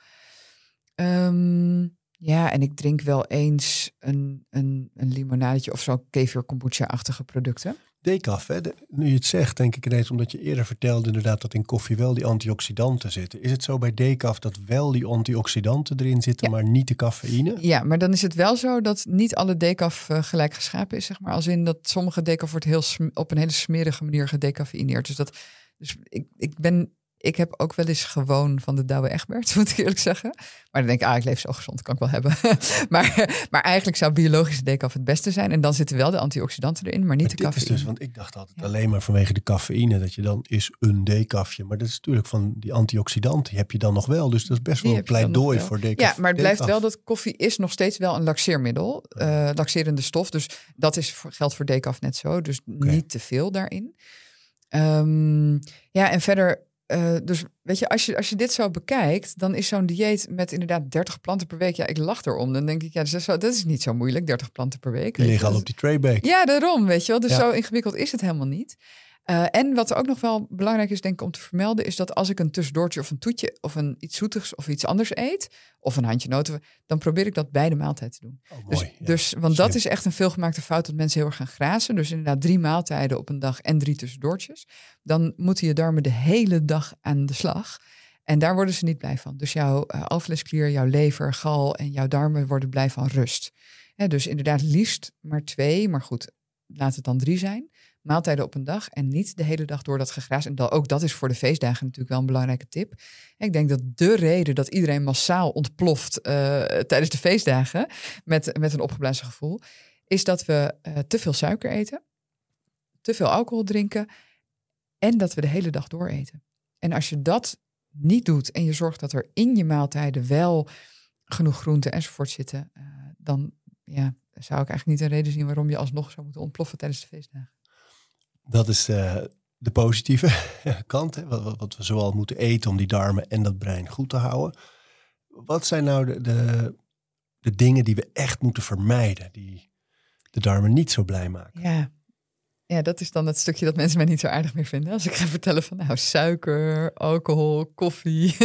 Ja, en ik drink wel eens een, een, een limonadetje of zo kefir kombucha-achtige producten. Decaf, hè? De- nu je het zegt, denk ik ineens, omdat je eerder vertelde inderdaad dat in koffie wel die antioxidanten zitten. Is het zo bij decaf dat wel die antioxidanten erin zitten, Ja. maar niet de cafeïne? Ja, maar dan is het wel zo dat niet alle decaf uh, gelijk geschapen is, zeg maar. Als in dat sommige decaf wordt heel op een hele smerige manier gedecafeïneerd. Dus, dat, dus ik, ik ben... Ik heb ook wel eens gewoon van de Douwe Egberts, moet ik eerlijk zeggen. Maar dan denk ik, ah, ik leef zo gezond, kan ik wel hebben. maar, maar eigenlijk zou biologische decaf het beste zijn. En dan zitten wel de antioxidanten erin, maar niet Maar de dit is cafeïne. dus, want ik dacht altijd alleen maar vanwege de cafeïne dat je dan is een decafje. Maar dat is natuurlijk van die antioxidanten, die heb je dan nog wel. Dus dat is best Die wel een pleidooi voor decaf. Ja, maar het blijft decaf. wel dat koffie is nog steeds wel een laxeermiddel. eh laxerende stof. Dus dat is voor, geldt voor decaf net zo. Dus niet te veel daarin. Um, ja, en verder... Uh, dus weet je als, je, als je dit zo bekijkt, dan is zo'n dieet met inderdaad 30 planten per week. Ja, ik lach erom. Dan denk ik, ja, dat is, zo, dat is niet zo moeilijk, 30 planten per week. Die liggen al op die traybag. Ja, daarom, weet je wel. Dus Ja. zo ingewikkeld is het helemaal niet. Uh, en wat ook nog wel belangrijk is, denk ik, om te vermelden, is dat als ik een tussendoortje of een toetje of een iets zoetigs of iets anders eet, of een handje noten, dan probeer ik dat bij de maaltijd te doen. Oh, Dus, mooi. Ja. dus want dat is echt een veelgemaakte fout dat mensen heel erg gaan grazen. Dus inderdaad drie maaltijden op een dag en drie tussendoortjes. Dan moeten je darmen de hele dag aan de slag. En daar worden ze niet blij van. Dus jouw uh, alvleesklier, jouw lever, gal en jouw darmen worden blij van rust. Dus inderdaad liefst maar twee, maar goed, laat het dan drie zijn maaltijden op een dag en niet de hele dag door dat gegraas. En ook dat is voor de feestdagen natuurlijk wel een belangrijke tip. Ik denk dat de reden dat iedereen massaal ontploft uh, tijdens de feestdagen met, met een opgeblazen gevoel, is dat we uh, te veel suiker eten, te veel alcohol drinken en dat we de hele dag door eten. En als je dat niet doet en je zorgt dat er in je maaltijden wel genoeg groenten enzovoort zitten, uh, dan ja, zou ik eigenlijk niet een reden zien waarom je alsnog zou moeten ontploffen tijdens de feestdagen. Dat is uh, de positieve kant, hè? Wat, we zoal moeten eten om die darmen en dat brein goed te houden. Wat zijn nou de, de, de dingen die we echt moeten vermijden, die de darmen niet zo blij maken? Ja. ja, dat is dan het stukje dat mensen mij niet zo aardig meer vinden. Als ik ga vertellen van nou, suiker, alcohol, koffie.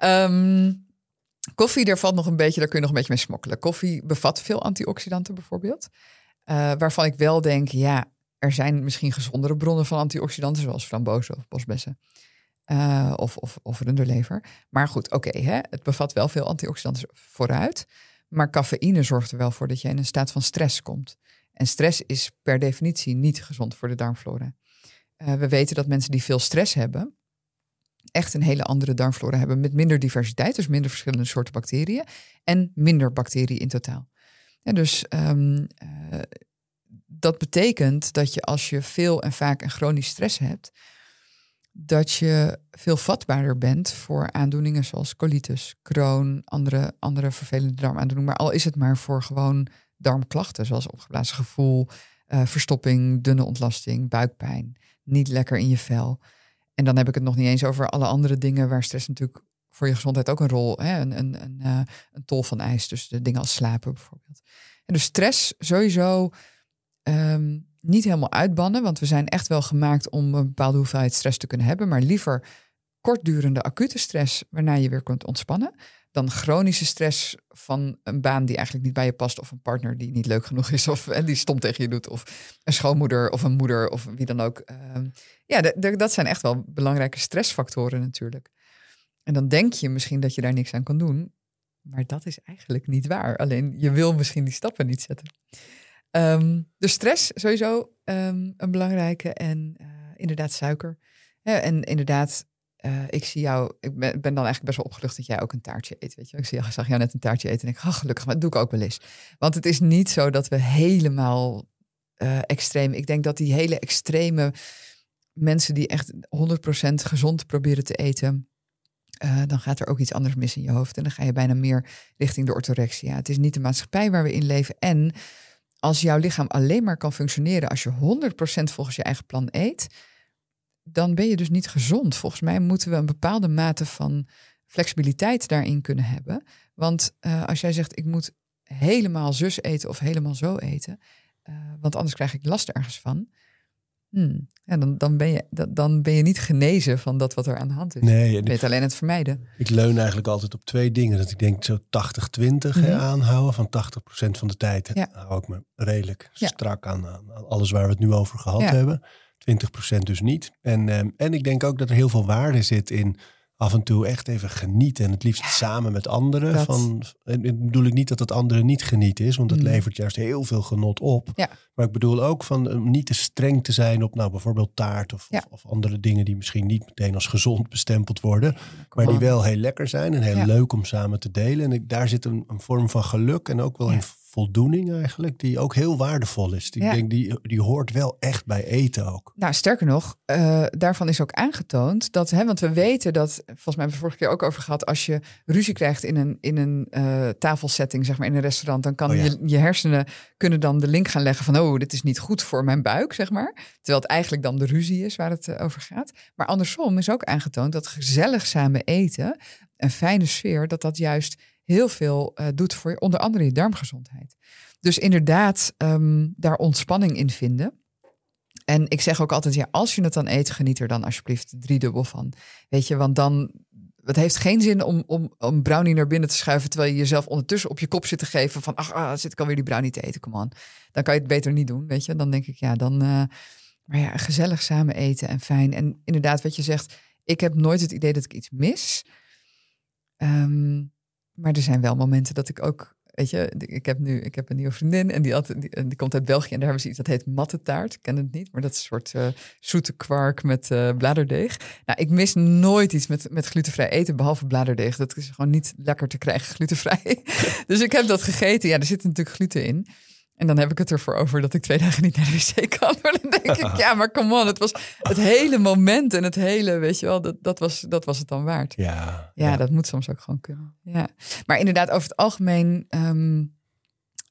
um, koffie, daar valt nog een beetje, daar kun je nog een beetje mee smokkelen. Koffie bevat veel antioxidanten bijvoorbeeld. Uh, waarvan ik wel denk, ja, er zijn misschien gezondere bronnen van antioxidanten, zoals frambozen of bosbessen. Uh, of, of, of runderlever. Maar goed, oké, okay, het bevat wel veel antioxidanten vooruit. Maar cafeïne zorgt er wel voor dat je in een staat van stress komt. En stress is per definitie niet gezond voor de darmflora. Uh, we weten dat mensen die veel stress hebben, echt een hele andere darmflora hebben met minder diversiteit, dus minder verschillende soorten bacteriën en minder bacteriën in totaal. En dus um, uh, dat betekent dat je als je veel en vaak een chronisch stress hebt, dat je veel vatbaarder bent voor aandoeningen zoals colitis, Crohn, andere, andere vervelende darmaandoeningen. Maar al is het maar voor gewoon darmklachten, zoals opgeblazen gevoel, uh, verstopping, dunne ontlasting, buikpijn, niet lekker in je vel. En dan heb ik het nog niet eens over alle andere dingen waar stress natuurlijk voor je gezondheid ook een rol, hè, een, een, een, een tol van ijs. Dus de dingen als slapen bijvoorbeeld. En dus stress sowieso um, niet helemaal uitbannen, want we zijn echt wel gemaakt om een bepaalde hoeveelheid stress te kunnen hebben, maar liever kortdurende acute stress waarna je weer kunt ontspannen, dan chronische stress van een baan die eigenlijk niet bij je past, of een partner die niet leuk genoeg is, of en die stom tegen je doet, of een schoonmoeder of een moeder of wie dan ook. Um, ja, dat zijn echt wel belangrijke stressfactoren natuurlijk. En dan denk je misschien dat je daar niks aan kan doen, maar dat is eigenlijk niet waar. Alleen je wil misschien die stappen niet zetten. Um, dus stress sowieso um, een belangrijke en uh, inderdaad suiker. En inderdaad, uh, ik zie jou, ik ben, ben, dan eigenlijk best wel opgelucht dat jij ook een taartje eet. Weet je? Ik zie, zag jou net een taartje eten en ik, oh, gelukkig, maar dat doe ik ook wel eens. Want het is niet zo dat we helemaal uh, extreem, ik denk dat die hele extreme mensen die echt 100% gezond proberen te eten, dan gaat er ook iets anders mis in je hoofd. En dan ga je bijna meer richting de orthorexia. Het is niet de maatschappij waar we in leven. En als jouw lichaam alleen maar kan functioneren als je 100% volgens je eigen plan eet, dan ben je dus niet gezond. Volgens mij moeten we een bepaalde mate van flexibiliteit daarin kunnen hebben. Want uh, als jij zegt, ik moet helemaal zus eten of helemaal zo eten, uh, want anders krijg ik last ergens van. Hmm. Ja, dan, dan, ben je, dan ben je niet genezen van dat wat er aan de hand is. Nee, je weet alleen het vermijden. Ik leun eigenlijk altijd op twee dingen. Dat ik denk zo 80-20 mm -hmm. aanhouden. Van 80% van de tijd ja. hou ik me redelijk ja. strak aan, aan, alles waar we het nu over gehad hebben. 20% dus niet. En, um, en ik denk ook dat er heel veel waarde zit in af en toe echt even genieten. En het liefst ja, samen met anderen. Dat. Van, en bedoel ik niet dat het anderen niet genieten is. Want het mm. levert juist heel veel genot op. Ja. Maar ik bedoel ook van um, niet te streng te zijn op nou, bijvoorbeeld taart. Of, ja. of, of, andere dingen die misschien niet meteen als gezond bestempeld worden. Maar die wel heel lekker zijn. En heel leuk om samen te delen. En ik, daar zit een, een, vorm van geluk. En ook wel een voldoening eigenlijk, die ook heel waardevol is. Die, ja. denk, die, die hoort wel echt bij eten ook. Nou, sterker nog, uh, daarvan is ook aangetoond dat, hè, want we weten dat, volgens mij hebben we het vorige keer ook over gehad, als je ruzie krijgt in een, in een uh, tafelsetting, zeg maar in een restaurant, dan kan oh, ja. je, je hersenen kunnen dan de link gaan leggen van, oh, dit is niet goed voor mijn buik, zeg maar. Terwijl het eigenlijk dan de ruzie is waar het uh, over gaat. Maar andersom is ook aangetoond dat gezellig samen eten, een fijne sfeer, dat dat juist heel veel uh, doet voor onder andere je darmgezondheid. Dus inderdaad, um, daar ontspanning in vinden. En ik zeg ook altijd, ja, als je het dan eet, geniet er dan alsjeblieft driedubbel van. Weet je, want dan, het heeft geen zin om, om, om brownie naar binnen te schuiven, terwijl je jezelf ondertussen op je kop zit te geven van, ach, ah, zit ik alweer die brownie te eten, kom aan. Dan kan je het beter niet doen, weet je. Dan denk ik, ja, dan, uh, maar ja, gezellig samen eten en fijn. En inderdaad, wat je zegt, ik heb nooit het idee dat ik iets mis. Um, maar er zijn wel momenten dat ik ook, weet je, ik heb nu ik heb een nieuwe vriendin en die, komt uit België en daar hebben ze iets dat heet mattetaart. Ik ken het niet, maar dat is een soort uh, zoete kwark met uh, bladerdeeg. Nou, ik mis nooit iets met, met glutenvrij eten behalve bladerdeeg. Dat is gewoon niet lekker te krijgen, glutenvrij. dus ik heb dat gegeten. Ja, er zit natuurlijk gluten in. En dan heb ik het ervoor over dat ik twee dagen niet naar de wc kan. Maar dan denk ik, ja, maar come on. Het was het hele moment en het hele, weet je wel, dat, dat, was, dat was het dan waard. Ja, ja, ja. dat moet soms ook gewoon kunnen. Ja. Maar inderdaad, over het algemeen, um,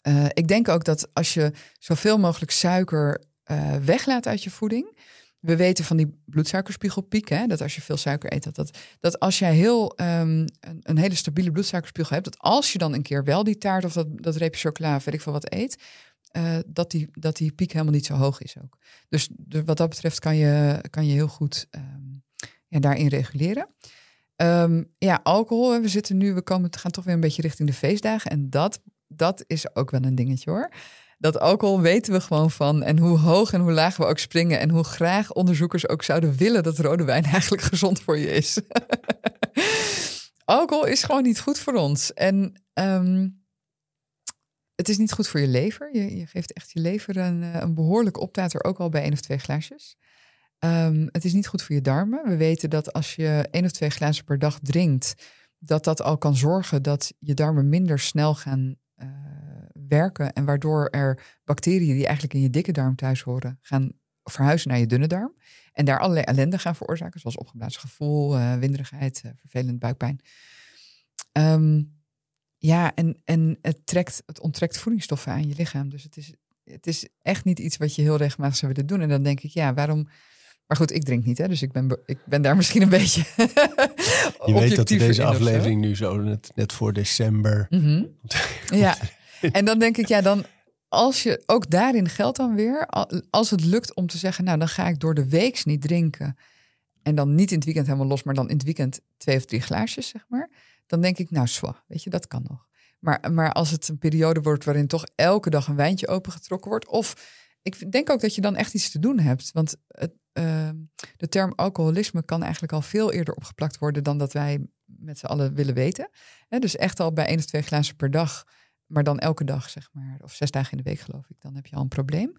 uh, ik denk ook dat als je zoveel mogelijk suiker uh, weglaat uit je voeding. We weten van die bloedsuikerspiegelpiek, hè, dat als je veel suiker eet, dat, dat, dat als jij heel, um, een, een, hele stabiele bloedsuikerspiegel hebt, dat als je dan een keer wel die taart of dat, dat reepje chocola, weet ik veel wat eet, uh, dat, die, dat die piek helemaal niet zo hoog is ook. Dus, wat dat betreft kan je, kan je heel goed um, ja, daarin reguleren. Um, ja, alcohol, we zitten nu, we komen, gaan toch weer een beetje richting de feestdagen en dat, dat is ook wel een dingetje hoor. Dat alcohol weten we gewoon van. En hoe hoog en hoe laag we ook springen. En hoe graag onderzoekers ook zouden willen dat rode wijn eigenlijk gezond voor je is. alcohol is gewoon niet goed voor ons. En ehm, het is niet goed voor je lever. Je, je geeft echt je lever een, eh, een behoorlijke optater, ook al bij één of twee glaasjes. Ehm, het is niet goed voor je darmen. We weten dat als je één of twee glazen per dag drinkt, dat dat al kan zorgen dat je darmen minder snel gaan uh, werken. En waardoor er bacteriën die eigenlijk in je dikke darm thuis horen, gaan verhuizen naar je dunne darm. En daar allerlei ellende gaan veroorzaken, zoals opgeblazen gevoel, uh, winderigheid, uh, vervelend buikpijn. Um, ja, en, en het, trekt, het onttrekt voedingsstoffen aan je lichaam. Dus het is, het is echt niet iets wat je heel regelmatig zou willen doen. En dan denk ik, ja, waarom... Maar goed, ik drink niet, hè, dus ik ben, ik ben daar misschien een beetje. je weet dat we deze aflevering nu zo net, net voor december. Mm -hmm. ja, en dan denk ik, ja, dan als je ook daarin geldt dan weer, als het lukt om te zeggen, nou dan ga ik door de week niet drinken. En dan niet in het weekend helemaal los, maar dan in het weekend twee of drie glaasjes, zeg maar dan denk ik, nou, zwa, weet je, dat kan nog. Maar, maar als het een periode wordt waarin toch elke dag een wijntje opengetrokken wordt, of ik denk ook dat je dan echt iets te doen hebt. Want het, uh, de term alcoholisme kan eigenlijk al veel eerder opgeplakt worden dan dat wij met z'n allen willen weten. Dus echt al bij één of twee glazen per dag, maar dan elke dag, zeg maar, of zes dagen in de week, geloof ik, dan heb je al een probleem.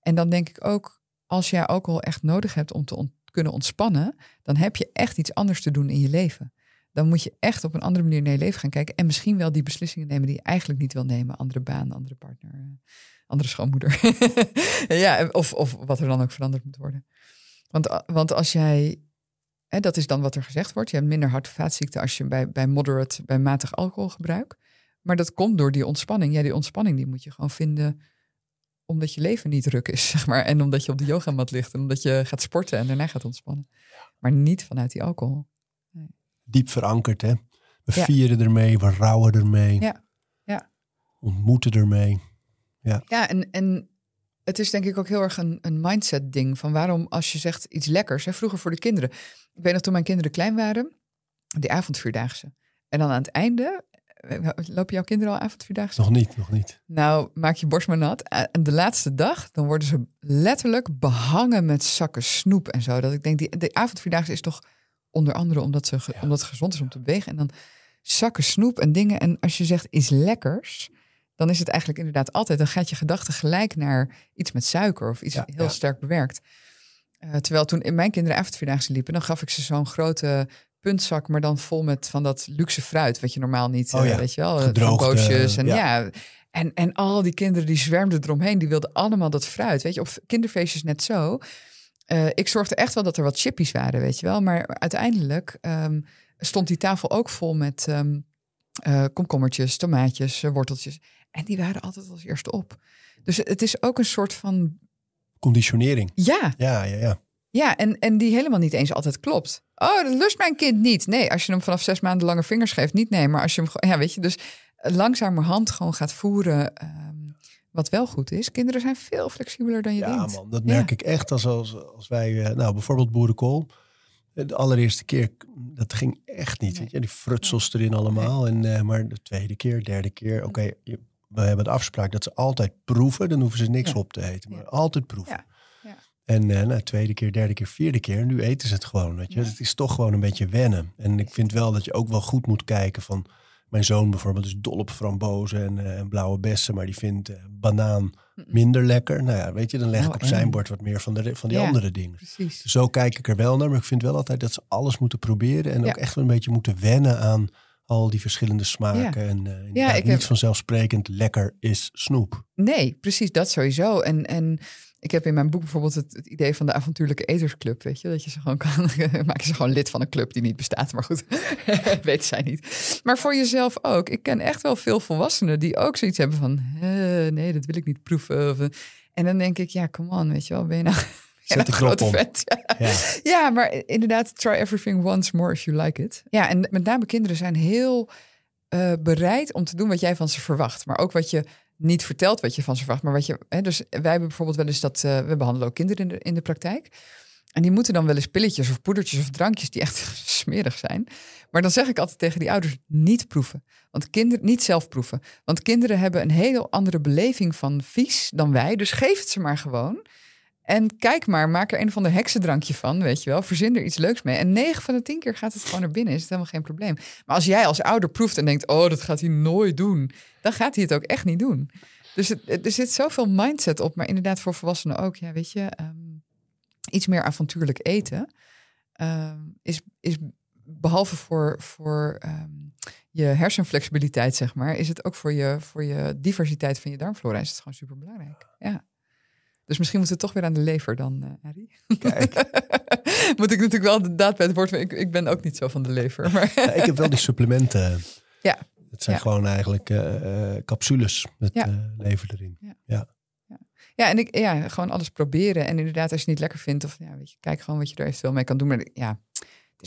En dan denk ik ook, als jij alcohol echt nodig hebt om te kunnen ontspannen, dan heb je echt iets anders te doen in je leven dan moet je echt op een andere manier naar je leven gaan kijken. En misschien wel die beslissingen nemen die je eigenlijk niet wil nemen. Andere baan, andere partner, eh, andere schoonmoeder. ja, of, of wat er dan ook veranderd moet worden. Want, eh, want als jij, hè, dat is dan wat er gezegd wordt, je hebt minder hart- of vaatziekten als je bij, bij moderate, bij matig alcoholgebruik. Maar dat komt door die ontspanning. Ja, die ontspanning die moet je gewoon vinden omdat je leven niet druk is, zeg maar. En omdat je op de yogamat ligt en omdat je gaat sporten en daarna gaat ontspannen. Maar niet vanuit die alcohol diep verankerd. Hè? We vieren ermee, we rouwen ermee. Ja. ja. Ontmoeten ermee. Ja, ja en, en het is denk ik ook heel erg een, een mindset ding. Van waarom als je zegt iets lekkers. Hè, vroeger voor de kinderen. Ik weet nog toen mijn kinderen klein waren. Die avondvierdaagse. En dan aan het einde. Eh, lopen jouw kinderen al avondvierdaagse? Nog niet, nog niet. Nou, maak je borst maar nat. En de laatste dag, dan worden ze letterlijk behangen met zakken snoep en zo. Dat ik denk, die, de avondvierdaagse is toch Onder andere omdat, ze, omdat het gezond is om te bewegen. En dan zakken snoep en dingen. En als je zegt iets lekkers, dan is het eigenlijk inderdaad altijd. Dan gaat je gedachte gelijk naar iets met suiker of iets heel sterk bewerkt. Uh, terwijl toen in mijn kinderen avondvierdaagse liepen, dan gaf ik ze zo'n grote puntzak, maar dan vol met van dat luxe fruit, wat je normaal niet, oh, uh, weet je wel, boosjes en ja. En, en al die kinderen die zwermden eromheen, die wilden allemaal dat fruit. Weet je, op kinderfeestjes net zo. Uh, ik zorgde echt wel dat er wat chippies waren, weet je wel. Maar uiteindelijk um, stond die tafel ook vol met um, uh, komkommertjes, tomaatjes, uh, worteltjes. En die waren altijd als eerste op. Dus het is ook een soort van... Conditionering. Ja. Ja, ja, ja. Ja, en, en die helemaal niet eens altijd klopt. Oh, dat lust mijn kind niet. Nee, als je hem vanaf zes maanden lange vingers geeft, niet nee. Maar als je hem, ja, weet je, dus langzamerhand gewoon gaat voeren... Um, wat wel goed is, kinderen zijn veel flexibeler dan je ja, denkt. Ja man, dat merk ik echt als, als, als wij, uh, nou bijvoorbeeld boerenkool. De allereerste keer, dat ging echt niet. Nee. Weet je? Die frutsels erin allemaal. Nee. En, uh, maar de tweede keer, derde keer, oké, okay, we hebben de afspraak dat ze altijd proeven. Dan hoeven ze niks ja. op te eten, maar altijd proeven. En uh, nou, tweede keer, derde keer, vierde keer, nu eten ze het gewoon. Weet je? Het is toch gewoon een beetje wennen. En ik vind wel dat je ook wel goed moet kijken van mijn zoon bijvoorbeeld is dol op frambozen en, uh, en blauwe bessen, maar die vindt uh, banaan minder lekker. Nou ja, weet je, dan leg ik oh, op zijn bord wat meer van, de, van die ja, andere dingen. Precies. Zo kijk ik er wel naar, maar ik vind wel altijd dat ze alles moeten proberen en ja. ook echt wel een beetje moeten wennen aan al die verschillende smaken. Ja. En, uh, ja, ik niet heb... vanzelfsprekend lekker is snoep. Nee, precies, dat sowieso. En, en ik heb in mijn boek bijvoorbeeld het, het, idee van de avontuurlijke etersclub, weet je, dat je ze gewoon kan, maak je ze gewoon lid van een club die niet bestaat, maar goed, weet zij niet. Maar voor jezelf ook. Ik ken echt wel veel volwassenen die ook zoiets hebben van, nee, dat wil ik niet proeven. Of, en dan denk ik, ja, come on, weet je wel, ben je nou... Zet de grote vet. Ja. Ja. ja, maar inderdaad, try everything once more if you like it. Ja, en met name kinderen zijn heel uh, bereid om te doen wat jij van ze verwacht. Maar ook wat je niet vertelt wat je van ze verwacht, maar wat je. Hè, dus wij hebben bijvoorbeeld wel eens dat uh, we behandelen ook kinderen in de, in de praktijk. En die moeten dan wel eens pilletjes of poedertjes of drankjes die echt smerig zijn. Maar dan zeg ik altijd tegen die ouders: niet proeven. Want kinderen, niet zelf proeven. Want kinderen hebben een hele andere beleving van vies dan wij. Dus geef het ze maar gewoon. En kijk maar, maak er een of ander heksendrankje van, weet je wel. Verzin er iets leuks mee. En 9 van de 10 keer gaat het gewoon naar binnen. Is het helemaal geen probleem. Maar als jij als ouder proeft en denkt: oh, dat gaat hij nooit doen. Dan gaat hij het ook echt niet doen. Dus er zit zoveel mindset op. Maar inderdaad, voor volwassenen ook. Ja, weet je. ehm, iets meer avontuurlijk eten. ehm, is, is behalve voor, voor ehm, je hersenflexibiliteit, zeg maar, is het ook voor je, voor je diversiteit van je darmflora is het gewoon super belangrijk. Ja. Dus misschien moeten we toch weer aan de lever dan, Arie. Kijk, Moet ik natuurlijk wel de daad bij het woord. Ik, ik ben ook niet zo van de lever. Maar ja, ik heb wel die supplementen. Ja. Het zijn Ja. gewoon eigenlijk eh, eh, capsules met Ja. lever erin. Ja. Ja. ja, en ik, ja, gewoon alles proberen. En inderdaad, als je het niet lekker vindt, of ja, weet je, kijk gewoon wat je er eventueel mee kan doen. Maar ja,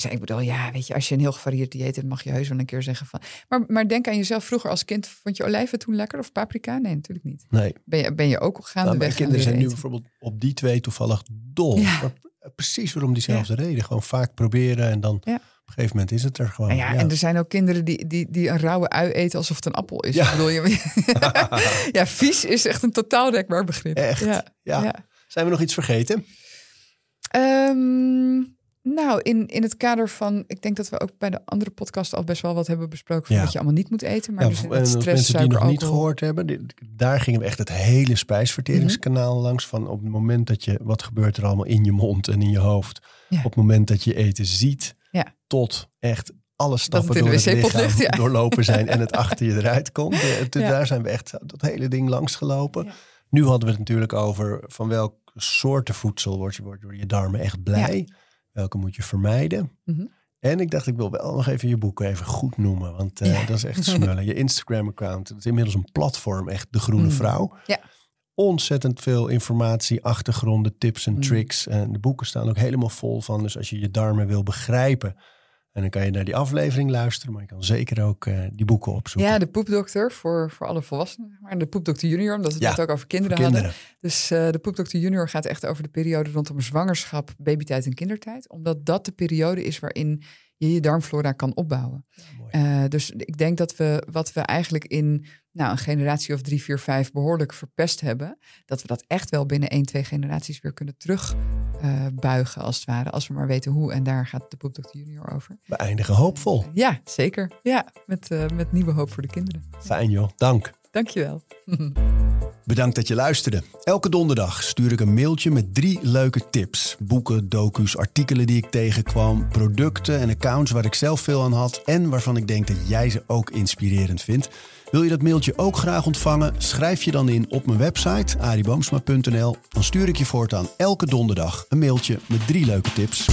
dus ik bedoel, ja, weet je, als je een heel gevarieerd dieet hebt, mag je heus wel een keer zeggen van. Maar, maar denk aan jezelf. Vroeger als kind, vond je olijven toen lekker of paprika? Nee, natuurlijk niet. Nee, Ben je, ben je ook nou, gaandeweg mijn gaan kinderen zijn nu bijvoorbeeld op die twee toevallig dol. Ja. Precies waarom diezelfde reden. Gewoon vaak proberen en dan Ja. op een gegeven moment is het er gewoon. Nou ja, en er zijn ook kinderen die, die, die een rauwe ui eten alsof het een appel is. Ja. Bedoel, je, ja, vies is echt een totaal dekbaar begrip. Echt? Ja. Ja. ja. Zijn we nog iets vergeten? Ehm, nou, in, in het kader van, ik denk dat we ook bij de andere podcast al best wel wat hebben besproken van Ja. wat je allemaal niet moet eten. Maar Ja, dus en stress, mensen die nog niet gehoord hebben, dit- daar gingen we echt het hele spijsverteringskanaal langs. Van op het moment dat je, wat gebeurt er allemaal in je mond en in je hoofd. Ja. Op het moment dat je eten ziet, Ja. tot echt alle stappen het door het lichaam ligt, doorlopen zijn en het achter je eruit komt. Daar zijn we echt dat hele ding langs gelopen. Nu hadden we het natuurlijk over van welk soorten voedsel word je, wordt door je darmen echt blij. Welke moet je vermijden. Mhm. En ik dacht, ik wil wel nog even je boek even goed noemen. Want eh, Ja. dat is echt smullen. Je Instagram-account. Het is inmiddels een platform, echt de groene Mm. vrouw. Ja. Ontzettend veel informatie, achtergronden, tips en Mm. tricks. En de boeken staan ook helemaal vol van. Dus als je je darmen wil begrijpen. En dan kan je naar die aflevering luisteren. Maar je kan zeker ook eh, die boeken opzoeken. Ja, de poepdokter voor, voor alle volwassenen. Maar de poepdokter junior, omdat we het Ja, net ook over kinderen, kinderen. hadden. Dus eh, de poepdokter junior gaat echt over de periode rondom zwangerschap, babytijd en kindertijd. Omdat dat de periode is waarin je je darmflora kan opbouwen. mooi. Eh, dus ik denk dat we wat we eigenlijk in nou, een generatie of drie, vier, vijf behoorlijk verpest hebben, dat we dat echt wel binnen één, twee generaties weer kunnen terugbuigen, als het ware. Als we maar weten hoe. En daar gaat de poepdokter junior over. We eindigen hoopvol. Ja, zeker. Ja, met, eh, met nieuwe hoop voor de kinderen. Fijn joh, dank. Dankjewel. Bedankt dat je luisterde. Elke donderdag stuur ik een mailtje met drie leuke tips. Boeken, docu's, artikelen die ik tegenkwam, producten en accounts waar ik zelf veel aan had en waarvan ik denk dat jij ze ook inspirerend vindt. Wil je dat mailtje ook graag ontvangen? Schrijf je dan in op mijn website ariboomsma.nl. Dan stuur ik je voortaan elke donderdag een mailtje met drie leuke tips.